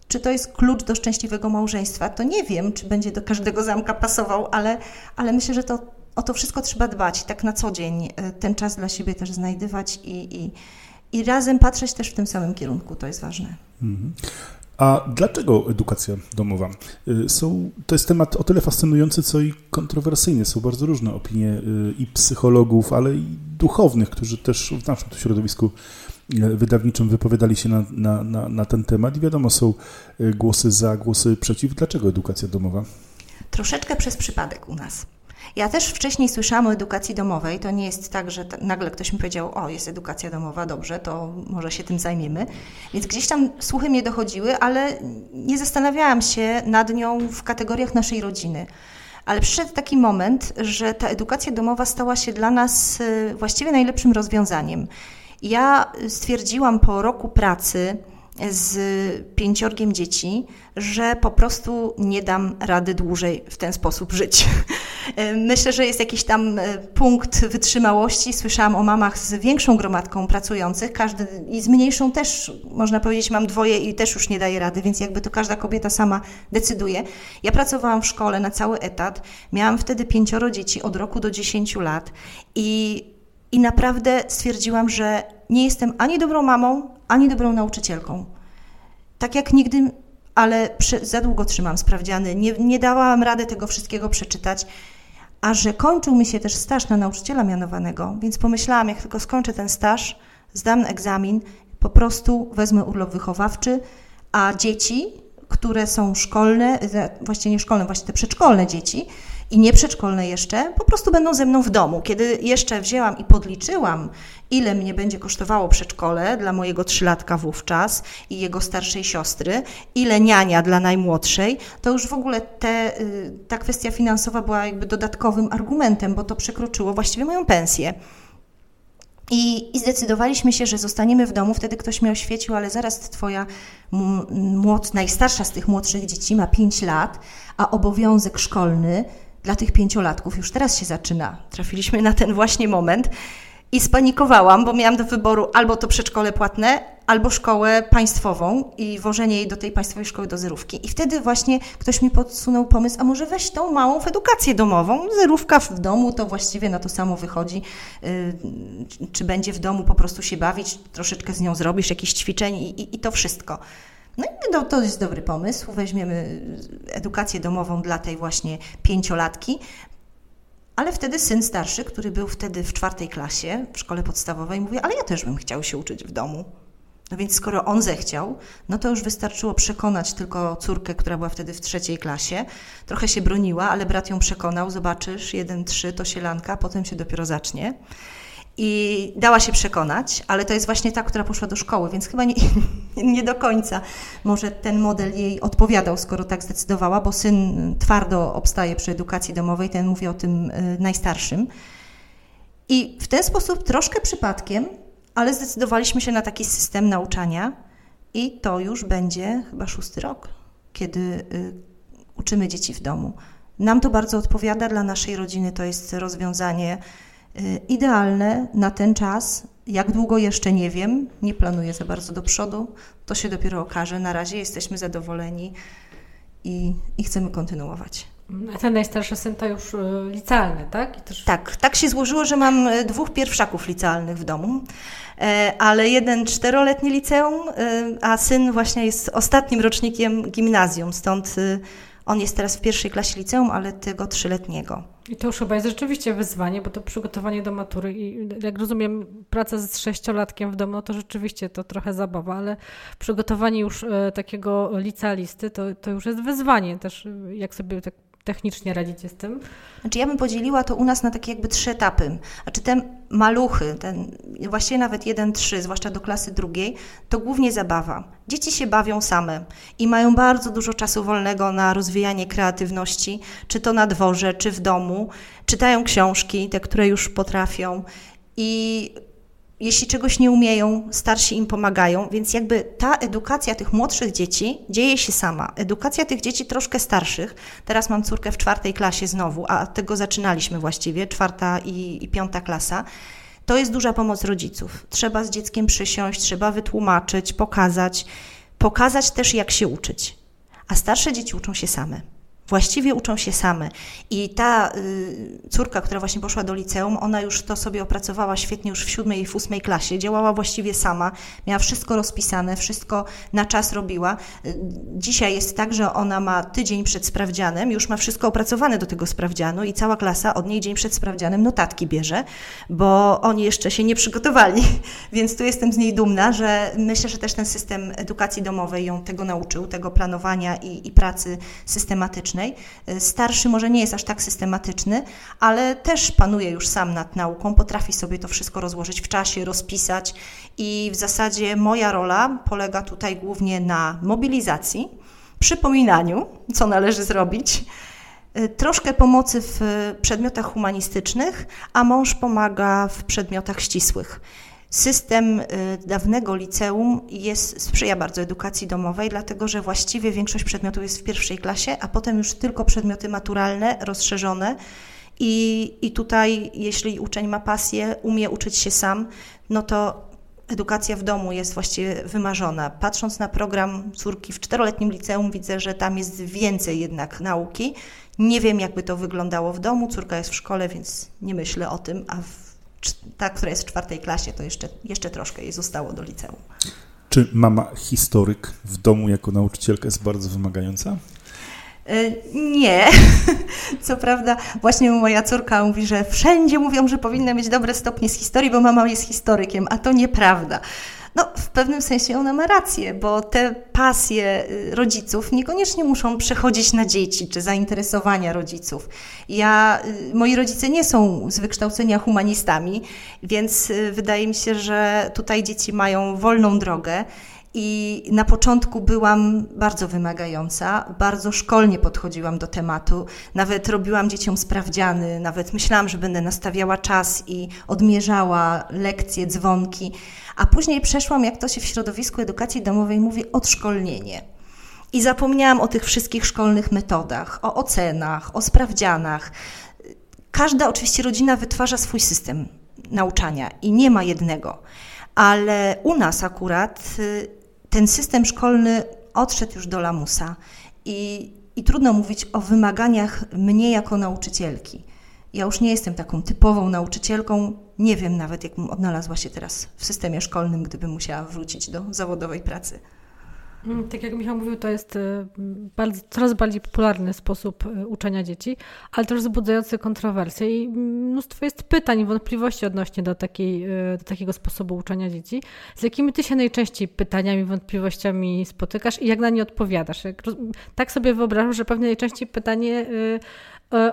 czy to jest klucz do szczęśliwego małżeństwa, to nie wiem, czy będzie do każdego zamka pasował, ale, ale myślę, że to, o to wszystko trzeba dbać, tak na co dzień e, ten czas dla siebie też znajdywać i, i, i razem patrzeć też w tym samym kierunku. To jest ważne. Mhm. A dlaczego edukacja domowa? Y, są, to jest temat o tyle fascynujący, co i kontrowersyjny. Są bardzo różne opinie y, i psychologów, ale i duchownych, którzy też w naszym środowisku wydawniczym wypowiadali się na, na, na, na ten temat. I wiadomo, są głosy za, głosy przeciw. Dlaczego edukacja domowa? Troszeczkę przez przypadek u nas. Ja też wcześniej słyszałam o edukacji domowej. To nie jest tak, że nagle ktoś mi powiedział: O, jest edukacja domowa, dobrze, to może się tym zajmiemy. Więc gdzieś tam słuchy mnie dochodziły, ale nie zastanawiałam się nad nią w kategoriach naszej rodziny. Ale przyszedł taki moment, że ta edukacja domowa stała się dla nas y, właściwie najlepszym rozwiązaniem. Ja stwierdziłam po roku pracy, z pięciorgiem dzieci, że po prostu nie dam rady dłużej w ten sposób żyć. Myślę, że jest jakiś tam e, punkt wytrzymałości. Słyszałam o mamach z większą gromadką pracujących, każdy i z mniejszą też, można powiedzieć, mam dwoje i też już nie daję rady, więc jakby to każda kobieta sama decyduje. Ja pracowałam w szkole na cały etat, miałam wtedy pięcioro dzieci od roku do dziesięciu lat i, i naprawdę stwierdziłam, że nie jestem ani dobrą mamą, ani dobrą nauczycielką. Tak jak nigdy, ale przy, za długo trzymam sprawdziany, nie, nie dałam rady tego wszystkiego przeczytać, a że kończył mi się też staż na nauczyciela mianowanego, więc pomyślałam, jak tylko skończę ten staż, zdam egzamin, po prostu wezmę urlop wychowawczy, a dzieci, które są szkolne, właściwie nie szkolne, właśnie te przedszkolne dzieci, i nieprzedszkolne jeszcze, po prostu będą ze mną w domu. Kiedy jeszcze wzięłam i podliczyłam, ile mnie będzie kosztowało przedszkole dla mojego trzylatka wówczas i jego starszej siostry, ile niania dla najmłodszej, to już w ogóle te, y, ta kwestia finansowa była jakby dodatkowym argumentem, bo to przekroczyło właściwie moją pensję. I, I, zdecydowaliśmy się, że zostaniemy w domu. Wtedy ktoś mnie oświecił, ale zaraz twoja młod, najstarsza z tych młodszych dzieci ma 5 lat, a obowiązek szkolny dla tych pięciolatków już teraz się zaczyna. Trafiliśmy na ten właśnie moment i spanikowałam, bo miałam do wyboru albo to przedszkole płatne, albo szkołę państwową i wożenie jej do tej państwowej szkoły do zerówki. I wtedy właśnie ktoś mi podsunął pomysł, a może weź tą małą w edukację domową. Zerówka w domu to właściwie na to samo wychodzi. Y, czy będzie w domu po prostu się bawić, troszeczkę z nią zrobisz jakieś ćwiczeń i, i, i to wszystko. No i no, to jest dobry pomysł. Weźmiemy edukację domową dla tej właśnie pięciolatki. Ale wtedy syn starszy, który był wtedy w czwartej klasie w szkole podstawowej, mówi, ale ja też bym chciał się uczyć w domu. No więc skoro on zechciał, no to już wystarczyło przekonać tylko córkę, która była wtedy w trzeciej klasie. Trochę się broniła, ale brat ją przekonał, zobaczysz, jeden, trzy to sielanka, potem się dopiero zacznie. I dała się przekonać, ale to jest właśnie ta, która poszła do szkoły, więc chyba nie, nie do końca może ten model jej odpowiadał, skoro tak zdecydowała, bo syn twardo obstaje przy edukacji domowej, ten mówi o tym y, najstarszym. I w ten sposób troszkę przypadkiem ale zdecydowaliśmy się na taki system nauczania i to już będzie chyba szósty rok, kiedy y, uczymy dzieci w domu. Nam to bardzo odpowiada, dla naszej rodziny to jest rozwiązanie idealne na ten czas. Jak długo jeszcze nie wiem, nie planuję za bardzo do przodu, to się dopiero okaże. Na razie jesteśmy zadowoleni i, i chcemy kontynuować. A ten najstarszy syn to już y, licealny, tak? Też... Tak, tak się złożyło, że mam y, dwóch pierwszaków licealnych w domu, e, ale jeden czteroletni liceum, a syn właśnie jest ostatnim rocznikiem gimnazjum, stąd on jest teraz w pierwszej klasie liceum, ale tego trzyletniego. I to już chyba jest rzeczywiście wyzwanie, bo to przygotowanie do matury i jak rozumiem, praca z sześciolatkiem w domu, no to rzeczywiście to trochę zabawa, ale przygotowanie już e, takiego licealisty to, to już jest wyzwanie też, jak sobie tak technicznie radzicie z tym? Znaczy ja bym podzieliła to u nas na takie jakby trzy etapy. Znaczy te maluchy, ten, właściwie nawet jeden, trzy, zwłaszcza do klasy drugiej, to głównie zabawa. Dzieci się bawią same i mają bardzo dużo czasu wolnego na rozwijanie kreatywności, czy to na dworze, czy w domu. Czytają książki, te, które już potrafią i jeśli czegoś nie umieją, starsi im pomagają, więc jakby ta edukacja tych młodszych dzieci dzieje się sama. Edukacja tych dzieci troszkę starszych, teraz mam córkę w czwartej klasie znowu, a od tego zaczynaliśmy właściwie, czwarta i, i piąta klasa, to jest duża pomoc rodziców. Trzeba z dzieckiem przysiąść, trzeba wytłumaczyć, pokazać, pokazać też jak się uczyć. A starsze dzieci uczą się same właściwie uczą się same. I ta y, córka, która właśnie poszła do liceum, ona już to sobie opracowała świetnie już w siódmej i w ósmej klasie, działała właściwie sama, miała wszystko rozpisane, wszystko na czas robiła. Y, dzisiaj jest tak, że ona ma tydzień przed sprawdzianem, już ma wszystko opracowane do tego sprawdzianu i cała klasa od niej dzień przed sprawdzianem notatki bierze, bo oni jeszcze się nie przygotowali. Więc tu jestem z niej dumna, że myślę, że też ten system edukacji domowej ją tego nauczył, tego planowania i, i pracy systematycznej Y, starszy może nie jest aż tak systematyczny, ale też panuje już sam nad nauką, potrafi sobie to wszystko rozłożyć w czasie, rozpisać i w zasadzie moja rola polega tutaj głównie na mobilizacji, przypominaniu, co należy zrobić, y, troszkę pomocy w przedmiotach humanistycznych, a mąż pomaga w przedmiotach ścisłych. System y, dawnego liceum jest, sprzyja bardzo edukacji domowej, dlatego że właściwie większość przedmiotów jest w pierwszej klasie, a potem już tylko przedmioty maturalne, rozszerzone. I, I tutaj, jeśli uczeń ma pasję, umie uczyć się sam, no to edukacja w domu jest właściwie wymarzona. Patrząc na program córki w czteroletnim liceum, widzę, że tam jest więcej jednak nauki. Nie wiem, jakby to wyglądało w domu. Córka jest w szkole, więc nie myślę o tym, a w ta, która jest w czwartej klasie, to jeszcze, jeszcze troszkę jej zostało do liceum. Czy mama historyk w domu jako nauczycielka jest bardzo wymagająca? E, nie. Co prawda, właśnie moja córka mówi, że wszędzie mówią, że powinna mieć dobre stopnie z historii, bo mama jest historykiem, a to nieprawda. No, w pewnym sensie ona ma rację, bo te pasje y, rodziców niekoniecznie muszą przechodzić na dzieci czy zainteresowania rodziców. Ja, y, moi rodzice nie są z wykształcenia humanistami, więc y, wydaje mi się, że tutaj dzieci mają wolną drogę. I na początku byłam bardzo wymagająca, bardzo szkolnie podchodziłam do tematu, nawet robiłam dzieciom sprawdziany, nawet myślałam, że będę nastawiała czas i odmierzała lekcje, dzwonki, a później przeszłam, jak to się w środowisku edukacji domowej mówi, odszkolnienie. I zapomniałam o tych wszystkich szkolnych metodach, o ocenach, o sprawdzianach. Każda oczywiście rodzina wytwarza swój system nauczania i nie ma jednego. Ale u nas akurat y, ten system szkolny odszedł już do lamusa i, i trudno mówić o wymaganiach mnie jako nauczycielki. Ja już nie jestem taką typową nauczycielką, nie wiem nawet, jak odnalazła się teraz w systemie szkolnym, gdyby musiała wrócić do zawodowej pracy. Mm, tak jak Michał mówił, to jest y, bardzo, coraz bardziej popularny sposób y, uczenia dzieci, ale też wzbudzający kontrowersje i mnóstwo jest pytań i wątpliwości odnośnie do, takiej, y, do takiego sposobu uczenia dzieci. Z jakimi ty się najczęściej pytaniami, wątpliwościami spotykasz i jak na nie odpowiadasz? Tak sobie wyobrażam, że pewnie najczęściej pytanie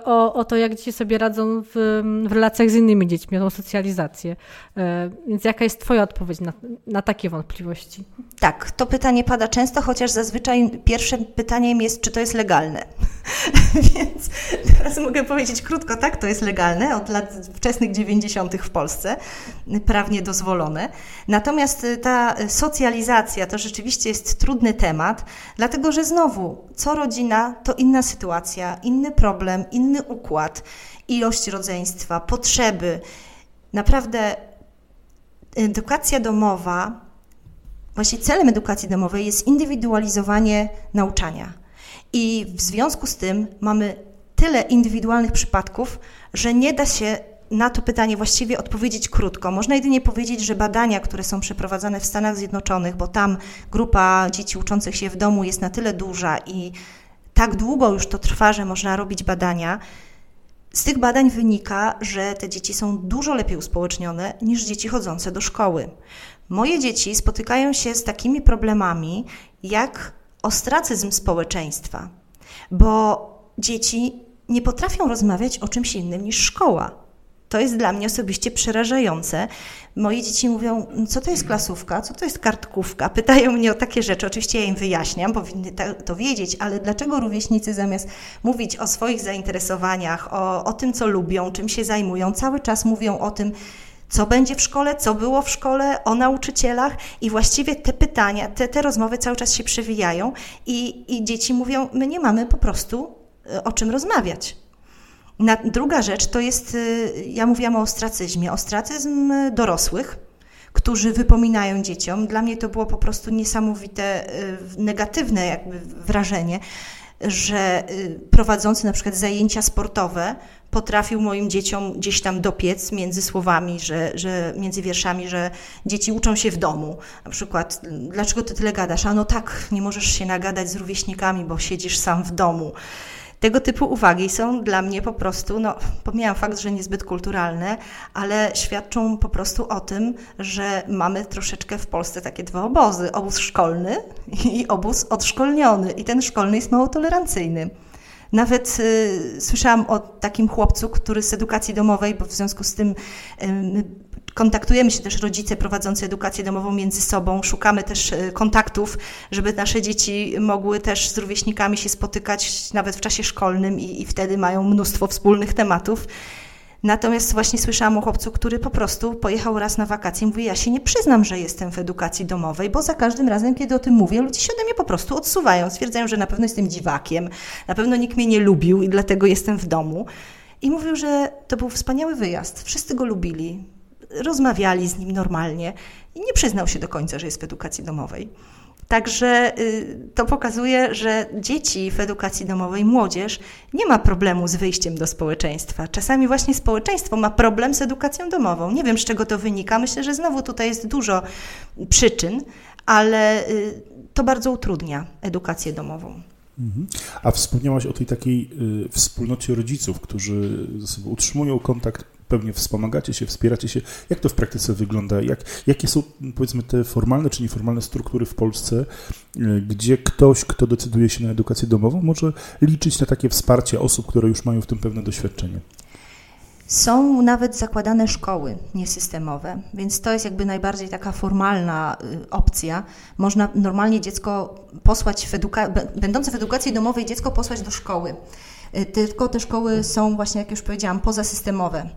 o, o to, jak dzieci sobie radzą w, w relacjach z innymi dziećmi, o socjalizację. E, więc jaka jest Twoja odpowiedź na, na takie wątpliwości? Tak, to pytanie pada często, chociaż zazwyczaj pierwszym pytaniem jest, czy to jest legalne. Więc teraz mogę powiedzieć krótko, tak, to jest legalne od lat wczesnych 90. w Polsce, prawnie dozwolone. Natomiast ta socjalizacja to rzeczywiście jest trudny temat, dlatego że znowu, co rodzina, to inna sytuacja, inny problem, inny układ, ilość rodzeństwa, potrzeby. Naprawdę edukacja domowa, właśnie celem edukacji domowej jest indywidualizowanie nauczania. I w związku z tym mamy tyle indywidualnych przypadków, że nie da się na to pytanie właściwie odpowiedzieć krótko. Można jedynie powiedzieć, że badania, które są przeprowadzane w Stanach Zjednoczonych, bo tam grupa dzieci uczących się w domu jest na tyle duża i tak długo już to trwa, że można robić badania, z tych badań wynika, że te dzieci są dużo lepiej uspołecznione niż dzieci chodzące do szkoły. Moje dzieci spotykają się z takimi problemami, jak ostracyzm społeczeństwa, bo dzieci nie potrafią rozmawiać o czymś innym niż szkoła. To jest dla mnie osobiście przerażające. Moje dzieci mówią, co to jest klasówka, co to jest kartkówka. Pytają mnie o takie rzeczy. Oczywiście ja im wyjaśniam, powinny to wiedzieć, ale dlaczego rówieśnicy zamiast mówić o swoich zainteresowaniach, o, o tym, co lubią, czym się zajmują, cały czas mówią o tym, co będzie w szkole, co było w szkole, o nauczycielach i właściwie te pytania, te, te rozmowy cały czas się przewijają i, i dzieci mówią, my nie mamy po prostu e, o czym rozmawiać. Na, druga rzecz to jest, e, ja mówiłam o ostracyzmie, ostracyzm dorosłych, którzy wypominają dzieciom. Dla mnie to było po prostu niesamowite, e, negatywne jakby wrażenie, że prowadzący na przykład zajęcia sportowe potrafił moim dzieciom gdzieś tam dopiec między słowami, że, że między wierszami, że dzieci uczą się w domu. Na przykład, dlaczego ty tyle gadasz? A no tak, nie możesz się nagadać z rówieśnikami, bo siedzisz sam w domu. Tego typu uwagi są dla mnie po prostu, no, pomijam fakt, że niezbyt kulturalne, ale świadczą po prostu o tym, że mamy troszeczkę w Polsce takie dwa obozy: obóz szkolny i obóz odszkolniony. I ten szkolny jest mało tolerancyjny. Nawet y, słyszałam o takim chłopcu, który z edukacji domowej, bo w związku z tym y, kontaktujemy się też rodzice prowadzący edukację domową między sobą, szukamy też y, kontaktów, żeby nasze dzieci mogły też z rówieśnikami się spotykać nawet w czasie szkolnym i, i wtedy mają mnóstwo wspólnych tematów. Natomiast właśnie słyszałam o chłopcu, który po prostu pojechał raz na wakacje i mówi, ja się nie przyznam, że jestem w edukacji domowej, bo za każdym razem, kiedy o tym mówię, ludzie się ode mnie po prostu odsuwają. Stwierdzają, że na pewno jestem dziwakiem, na pewno nikt mnie nie lubił i dlatego jestem w domu. I mówił, że to był wspaniały wyjazd. Wszyscy go lubili, rozmawiali z nim normalnie i nie przyznał się do końca, że jest w edukacji domowej. Także y, to pokazuje, że dzieci w edukacji domowej, młodzież nie ma problemu z wyjściem do społeczeństwa. Czasami właśnie społeczeństwo ma problem z edukacją domową. Nie wiem, z czego to wynika. Myślę, że znowu tutaj jest dużo przyczyn, ale y, to bardzo utrudnia edukację domową. Mhm. A wspomniałaś o tej takiej y, wspólnocie rodziców, którzy ze sobą utrzymują kontakt pewnie wspomagacie się, wspieracie się. Jak to w praktyce wygląda? Jak, jakie są, powiedzmy, te formalne czy nieformalne struktury w Polsce, e, gdzie ktoś, kto decyduje się na edukację domową, może liczyć na takie wsparcie osób, które już mają w tym pewne doświadczenie? Są nawet zakładane szkoły niesystemowe, więc to jest jakby najbardziej taka formalna y, opcja. Można normalnie dziecko posłać w eduka- będące w edukacji domowej dziecko posłać do szkoły. Y, tylko te szkoły są właśnie, jak już powiedziałam, pozasystemowe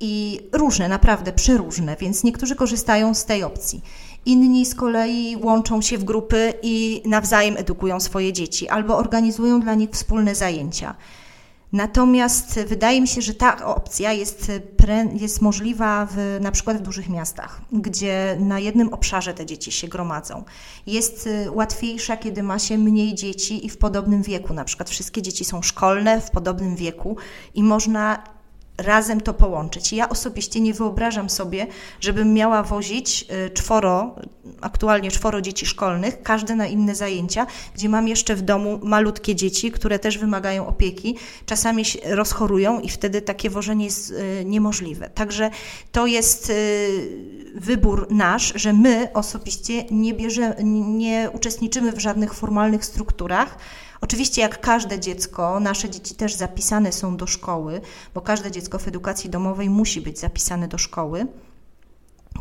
i różne, naprawdę przeróżne, więc niektórzy korzystają z tej opcji. Inni z kolei łączą się w grupy i nawzajem edukują swoje dzieci albo organizują dla nich wspólne zajęcia. Natomiast wydaje mi się, że ta opcja jest, jest możliwa w, na przykład w dużych miastach, gdzie na jednym obszarze te dzieci się gromadzą. Jest y, łatwiejsza, kiedy ma się mniej dzieci i w podobnym wieku. Na przykład wszystkie dzieci są szkolne w podobnym wieku i można razem to połączyć. Ja osobiście nie wyobrażam sobie, żebym miała wozić y, czworo, aktualnie czworo dzieci szkolnych, każde na inne zajęcia, gdzie mam jeszcze w domu malutkie dzieci, które też wymagają opieki, czasami się rozchorują i wtedy takie wożenie jest y, niemożliwe. Także to jest y, wybór nasz, że my osobiście nie, bierze, nie uczestniczymy w żadnych formalnych strukturach, Oczywiście, jak każde dziecko, nasze dzieci też zapisane są do szkoły, bo każde dziecko w edukacji domowej musi być zapisane do szkoły.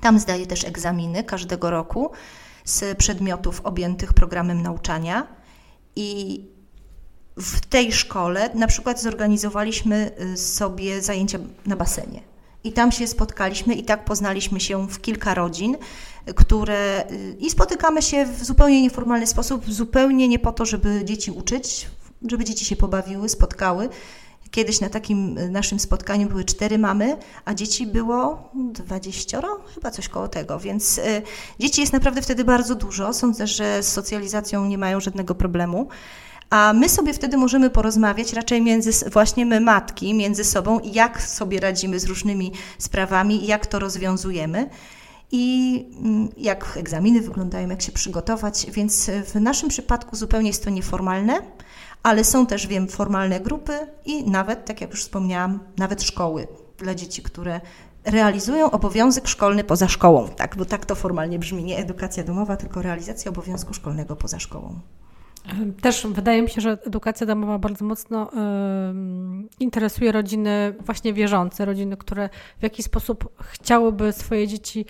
Tam zdaje też egzaminy każdego roku z przedmiotów objętych programem nauczania. I w tej szkole na przykład zorganizowaliśmy y, sobie zajęcia na basenie. I tam się spotkaliśmy i tak poznaliśmy się w kilka rodzin które i spotykamy się w zupełnie nieformalny sposób, zupełnie nie po to, żeby dzieci uczyć, żeby dzieci się pobawiły, spotkały. Kiedyś na takim naszym spotkaniu były cztery mamy, a dzieci było dwadzieścioro, chyba coś koło tego, więc y, dzieci jest naprawdę wtedy bardzo dużo. Sądzę, że z socjalizacją nie mają żadnego problemu. A my sobie wtedy możemy porozmawiać raczej między, właśnie my matki, między sobą, jak sobie radzimy z różnymi sprawami, jak to rozwiązujemy i mm, jak egzaminy wyglądają, jak się przygotować, więc w naszym przypadku zupełnie jest to nieformalne, ale są też, wiem, formalne grupy i nawet, tak jak już wspomniałam, nawet szkoły dla dzieci, które realizują obowiązek szkolny poza szkołą, tak, bo tak to formalnie brzmi, nie edukacja domowa, tylko realizacja obowiązku szkolnego poza szkołą. Też wydaje mi się, że edukacja domowa bardzo mocno interesuje rodziny właśnie wierzące, rodziny, które w jakiś sposób chciałyby swoje dzieci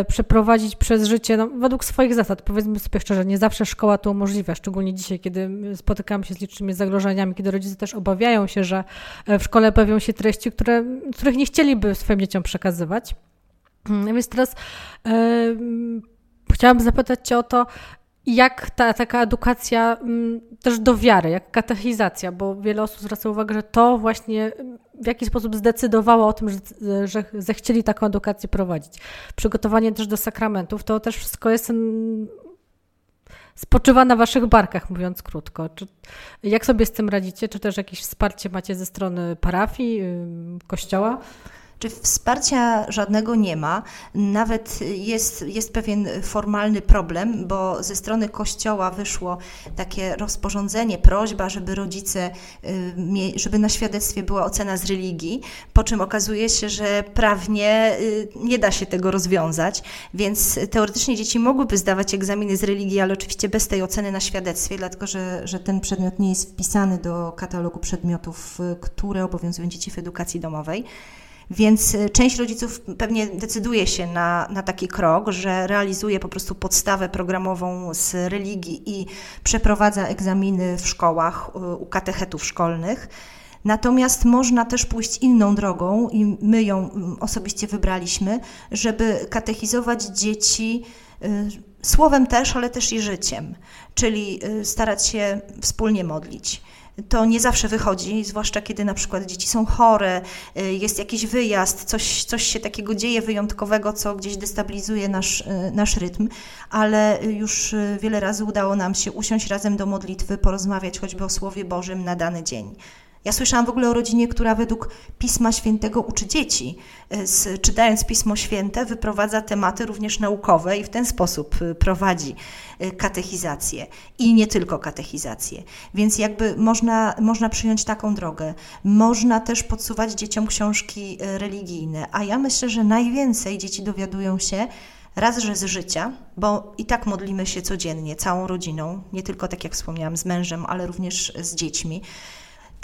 y, przeprowadzić przez życie no, według swoich zasad. Powiedzmy sobie szczerze, nie zawsze szkoła to umożliwia, szczególnie dzisiaj, kiedy spotykamy się z licznymi zagrożeniami, kiedy rodzice też obawiają się, że e, w szkole pojawią się treści, które, których nie chcieliby swoim dzieciom przekazywać. Mm, więc teraz chciałabym zapytać Cię o to, jak ta taka edukacja mm, też do wiary, jak katechizacja, bo wiele osób zwraca uwagę, że to właśnie w jakiś sposób zdecydowało o tym, że, że zechcieli taką edukację prowadzić. Przygotowanie też do sakramentów, to też wszystko jest mm, spoczywa na waszych barkach, mówiąc krótko. Czy, jak sobie z tym radzicie? Czy też jakieś wsparcie macie ze strony parafii, kościoła? Czy wsparcia żadnego nie ma? Nawet jest, jest pewien formalny problem, bo ze strony Kościoła wyszło takie rozporządzenie, prośba, żeby rodzice, y, żeby na świadectwie była ocena z religii, po czym okazuje się, że prawnie y, nie da się tego rozwiązać, więc teoretycznie dzieci mogłyby zdawać egzaminy z religii, ale oczywiście bez tej oceny na świadectwie, dlatego że, że ten przedmiot nie jest wpisany do katalogu przedmiotów, y, które obowiązują dzieci w edukacji domowej. Więc y, część rodziców pewnie decyduje się na, na taki krok, że realizuje po prostu podstawę programową z religii i przeprowadza egzaminy w szkołach y, u katechetów szkolnych. Natomiast można też pójść inną drogą i my ją osobiście wybraliśmy, żeby katechizować dzieci y, słowem też, ale też i życiem, czyli starać się wspólnie modlić to nie zawsze wychodzi, zwłaszcza kiedy na przykład dzieci są chore, y, jest jakiś wyjazd, coś, coś się takiego dzieje wyjątkowego, co gdzieś destabilizuje nasz, y, nasz rytm, ale już y, wiele razy udało nam się usiąść razem do modlitwy, porozmawiać choćby o Słowie Bożym na dany dzień. Ja słyszałam w ogóle o rodzinie, która według Pisma Świętego uczy dzieci. Z, czytając Pismo Święte, wyprowadza tematy również naukowe i w ten sposób y, prowadzi y, katechizację. I nie tylko katechizację. Więc jakby można, można przyjąć taką drogę. Można też podsuwać dzieciom książki religijne. A ja myślę, że najwięcej dzieci dowiadują się raz, że z życia, bo i tak modlimy się codziennie, całą rodziną, nie tylko tak jak wspomniałam, z mężem, ale również z dziećmi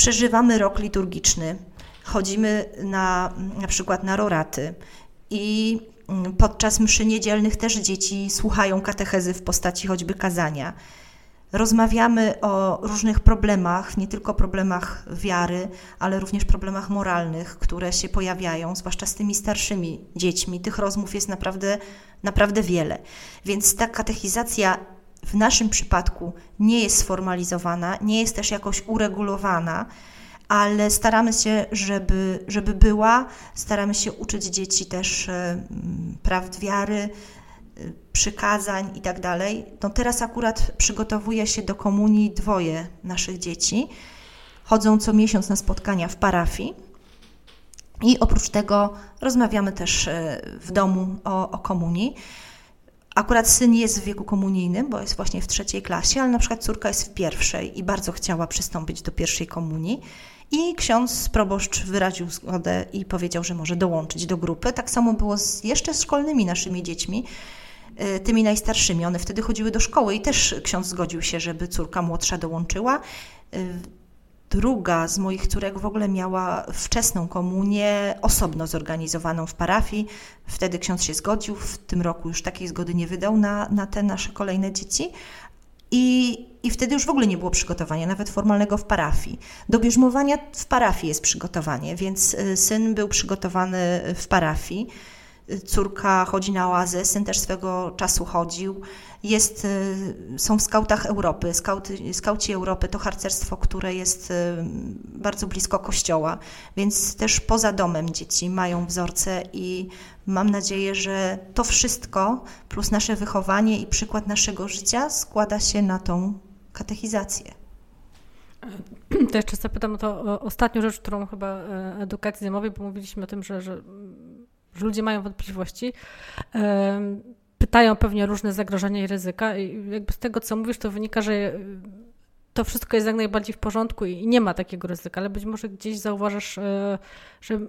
przeżywamy rok liturgiczny, chodzimy na, na przykład na roraty i podczas mszy niedzielnych też dzieci słuchają katechezy w postaci choćby kazania. Rozmawiamy o różnych problemach, nie tylko problemach wiary, ale również problemach moralnych, które się pojawiają, zwłaszcza z tymi starszymi dziećmi. Tych rozmów jest naprawdę, naprawdę wiele. Więc ta katechizacja w naszym przypadku nie jest sformalizowana, nie jest też jakoś uregulowana, ale staramy się, żeby, żeby była. Staramy się uczyć dzieci też e, prawd wiary, e, przykazań i tak dalej. No teraz akurat przygotowuje się do komunii dwoje naszych dzieci. Chodzą co miesiąc na spotkania w parafii I oprócz tego rozmawiamy też e, w domu o, o komunii. Akurat syn jest w wieku komunijnym, bo jest właśnie w trzeciej klasie, ale na przykład córka jest w pierwszej i bardzo chciała przystąpić do pierwszej komunii. I ksiądz proboszcz wyraził zgodę i powiedział, że może dołączyć do grupy. Tak samo było z jeszcze szkolnymi naszymi dziećmi, e, tymi najstarszymi. One wtedy chodziły do szkoły i też ksiądz zgodził się, żeby córka młodsza dołączyła. Druga z moich córek w ogóle miała wczesną komunię, osobno zorganizowaną w parafii. Wtedy ksiądz się zgodził, w tym roku już takiej zgody nie wydał na, na te nasze kolejne dzieci. I, I wtedy już w ogóle nie było przygotowania, nawet formalnego w parafii. Do bierzmowania w parafii jest przygotowanie, więc y, syn był przygotowany w parafii. Y, córka chodzi na oazę, syn też swego czasu chodził. Jest, y, są w skautach Europy. Skauty, skauci Europy to harcerstwo, które jest bardzo blisko kościoła, więc też poza domem dzieci mają wzorce i Mam nadzieję, że to wszystko, plus nasze wychowanie i przykład naszego życia, składa się na tą katechizację. To jeszcze zapytam o to ostatnią rzecz, którą chyba e, edukacji domowej, bo mówiliśmy o tym, że, że ludzie mają wątpliwości. Pytają pewnie o różne zagrożenia i ryzyka. I jakby z tego, co mówisz, to wynika, że to wszystko jest jak najbardziej w porządku i nie ma takiego ryzyka, ale być może gdzieś zauważasz, e, że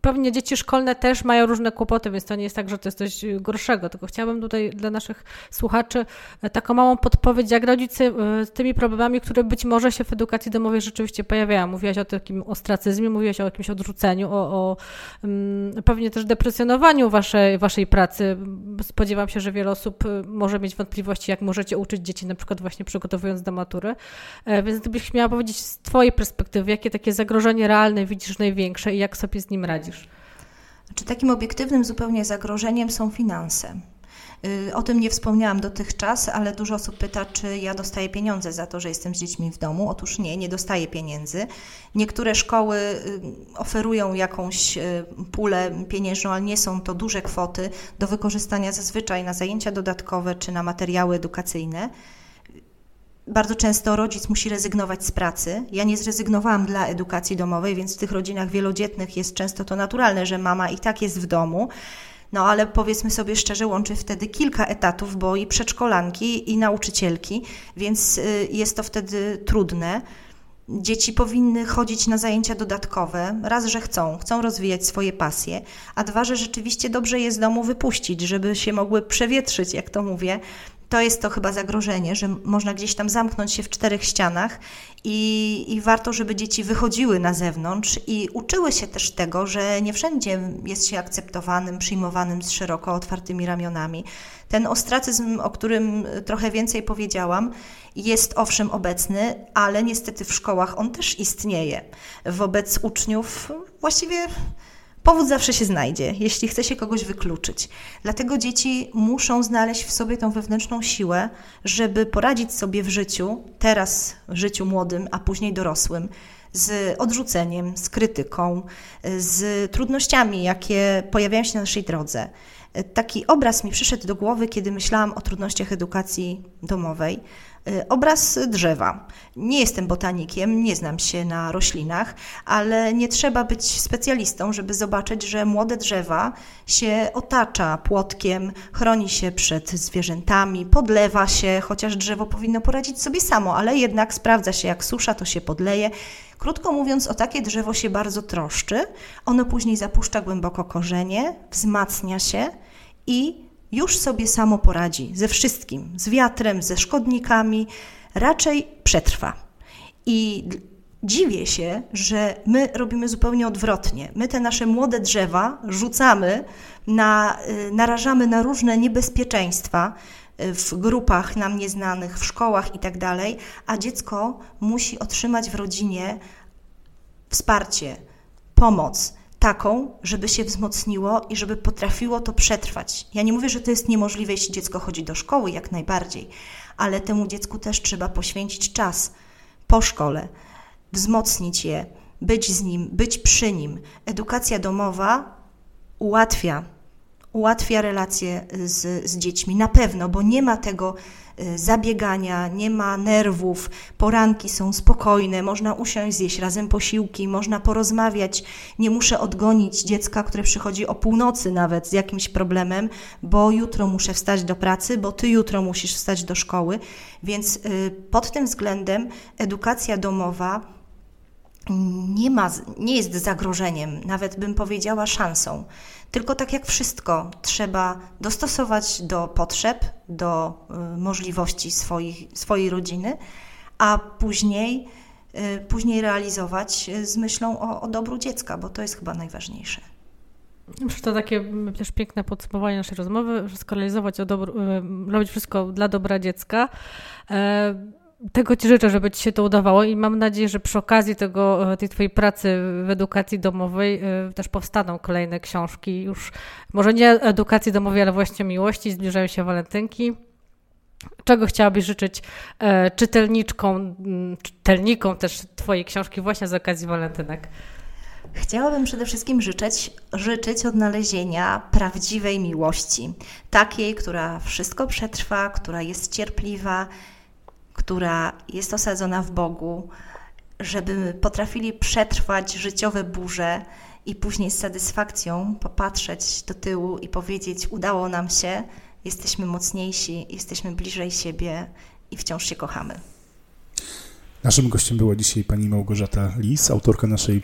pewnie dzieci szkolne też mają różne kłopoty, więc to nie jest tak, że to jest coś gorszego. Tylko chciałabym tutaj dla naszych słuchaczy e, taką małą podpowiedź, jak radzić sobie z tymi problemami, które być może się w edukacji domowej rzeczywiście pojawiają. Mówiłaś o takim ostracyzmie, mówiłaś o jakimś odrzuceniu, o, o um, pewnie też depresjonowaniu waszej, waszej pracy. Spodziewam się, że wiele osób e, może mieć wątpliwości, jak możecie uczyć dzieci, na przykład właśnie przygotowując do matury. E, więc gdybyś miała powiedzieć z twojej perspektywy, jakie takie zagrożenie realne widzisz największe i jak sobie z nim radzisz? Czy takim obiektywnym zupełnie zagrożeniem są finanse? Y, o tym nie wspomniałam dotychczas, ale dużo osób pyta, czy ja dostaję pieniądze za to, że jestem z dziećmi w domu. Otóż nie, nie dostaję pieniędzy. Niektóre szkoły y, oferują jakąś y, pulę pieniężną, ale nie są to duże kwoty do wykorzystania zazwyczaj na zajęcia dodatkowe czy na materiały edukacyjne. Bardzo często rodzic musi rezygnować z pracy. Ja nie zrezygnowałam dla edukacji domowej, więc w tych rodzinach wielodzietnych jest często to naturalne, że mama i tak jest w domu. No ale powiedzmy sobie szczerze, łączy wtedy kilka etatów, bo i przedszkolanki, i nauczycielki, więc y, jest to wtedy trudne. Dzieci powinny chodzić na zajęcia dodatkowe, raz, że chcą, chcą rozwijać swoje pasje, a dwa, że rzeczywiście dobrze je z domu wypuścić, żeby się mogły przewietrzyć, jak to mówię, to jest to chyba zagrożenie, że można gdzieś tam zamknąć się w czterech ścianach i, i, warto, żeby dzieci wychodziły na zewnątrz i uczyły się też tego, że nie wszędzie jest się akceptowanym, przyjmowanym z szeroko otwartymi ramionami. Ten ostracyzm, o którym trochę więcej powiedziałam, jest owszem obecny, ale niestety w szkołach on też istnieje. Wobec uczniów właściwie Powód zawsze się znajdzie, jeśli chce się kogoś wykluczyć. Dlatego dzieci muszą znaleźć w sobie tą wewnętrzną siłę, żeby poradzić sobie w życiu, teraz w życiu młodym, a później dorosłym, z odrzuceniem, z krytyką, z trudnościami, jakie pojawiają się na naszej drodze. Taki obraz mi przyszedł do głowy, kiedy myślałam o trudnościach edukacji domowej. Y, obraz drzewa. Nie jestem botanikiem, nie znam się na roślinach, ale nie trzeba być specjalistą, żeby zobaczyć, że młode drzewa się otacza płotkiem, chroni się przed zwierzętami, podlewa się, chociaż drzewo powinno poradzić sobie samo, ale jednak sprawdza się, jak susza, to się podleje. Krótko mówiąc, o takie drzewo się bardzo troszczy. Ono później zapuszcza głęboko korzenie, wzmacnia się i już sobie samo poradzi ze wszystkim, z wiatrem, ze szkodnikami, raczej przetrwa. I dziwię się, że my robimy zupełnie odwrotnie. My te nasze młode drzewa rzucamy, na, y, narażamy na różne niebezpieczeństwa y, w grupach nam nieznanych, w szkołach i tak a dziecko musi otrzymać w rodzinie wsparcie, pomoc taką, żeby się wzmocniło i żeby potrafiło to przetrwać. Ja nie mówię, że to jest niemożliwe, jeśli dziecko chodzi do szkoły, jak najbardziej, ale temu dziecku też trzeba poświęcić czas po szkole, wzmocnić je, być z nim, być przy nim. Edukacja domowa ułatwia ułatwia relacje z, z dziećmi. Na pewno, bo nie ma tego y, zabiegania, nie ma nerwów, poranki są spokojne, można usiąść, zjeść razem posiłki, można porozmawiać. Nie muszę odgonić dziecka, które przychodzi o północy nawet z jakimś problemem, bo jutro muszę wstać do pracy, bo ty jutro musisz wstać do szkoły. Więc y, pod tym względem edukacja domowa nie, ma, nie jest zagrożeniem, nawet bym powiedziała szansą. Tylko tak jak wszystko, trzeba dostosować do potrzeb, do y, możliwości swoich, swojej rodziny, a później, y, później realizować z myślą o, o dobru dziecka, bo to jest chyba najważniejsze. Myślę, to takie też piękne podsumowanie naszej rozmowy, wszystko realizować, o dobru, y, robić wszystko dla dobra dziecka. Tego Ci życzę, żeby Ci się to udawało i mam nadzieję, że przy okazji tego, e, tej Twojej pracy w edukacji domowej e, też powstaną kolejne książki już, może nie edukacji domowej, ale właśnie miłości, zbliżają się walentynki. Czego chciałabyś życzyć e, czytelniczkom, czytelnikom też Twojej książki właśnie z okazji walentynek? Chciałabym przede wszystkim życzyć, życzyć odnalezienia prawdziwej miłości, takiej, która wszystko przetrwa, która jest cierpliwa, która jest osadzona w Bogu, żeby potrafili przetrwać życiowe burze i później z satysfakcją popatrzeć do tyłu i powiedzieć: Udało nam się, jesteśmy mocniejsi, jesteśmy bliżej siebie i wciąż się kochamy. Naszym gościem była dzisiaj pani Małgorzata Lis, autorka naszej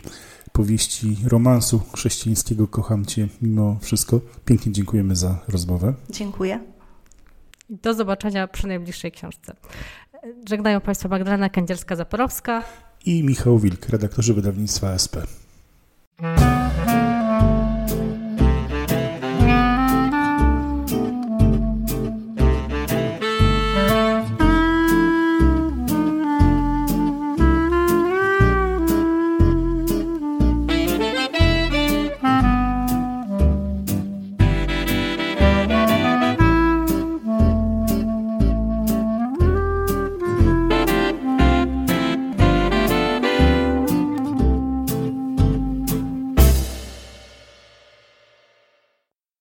powieści romansu chrześcijańskiego Kocham Cię mimo wszystko. Pięknie dziękujemy za rozmowę. Dziękuję. Do zobaczenia przy najbliższej książce. Żegnają Państwa Magdalena Kędzierska-Zaporowska i Michał Wilk, redaktorzy wydawnictwa SP.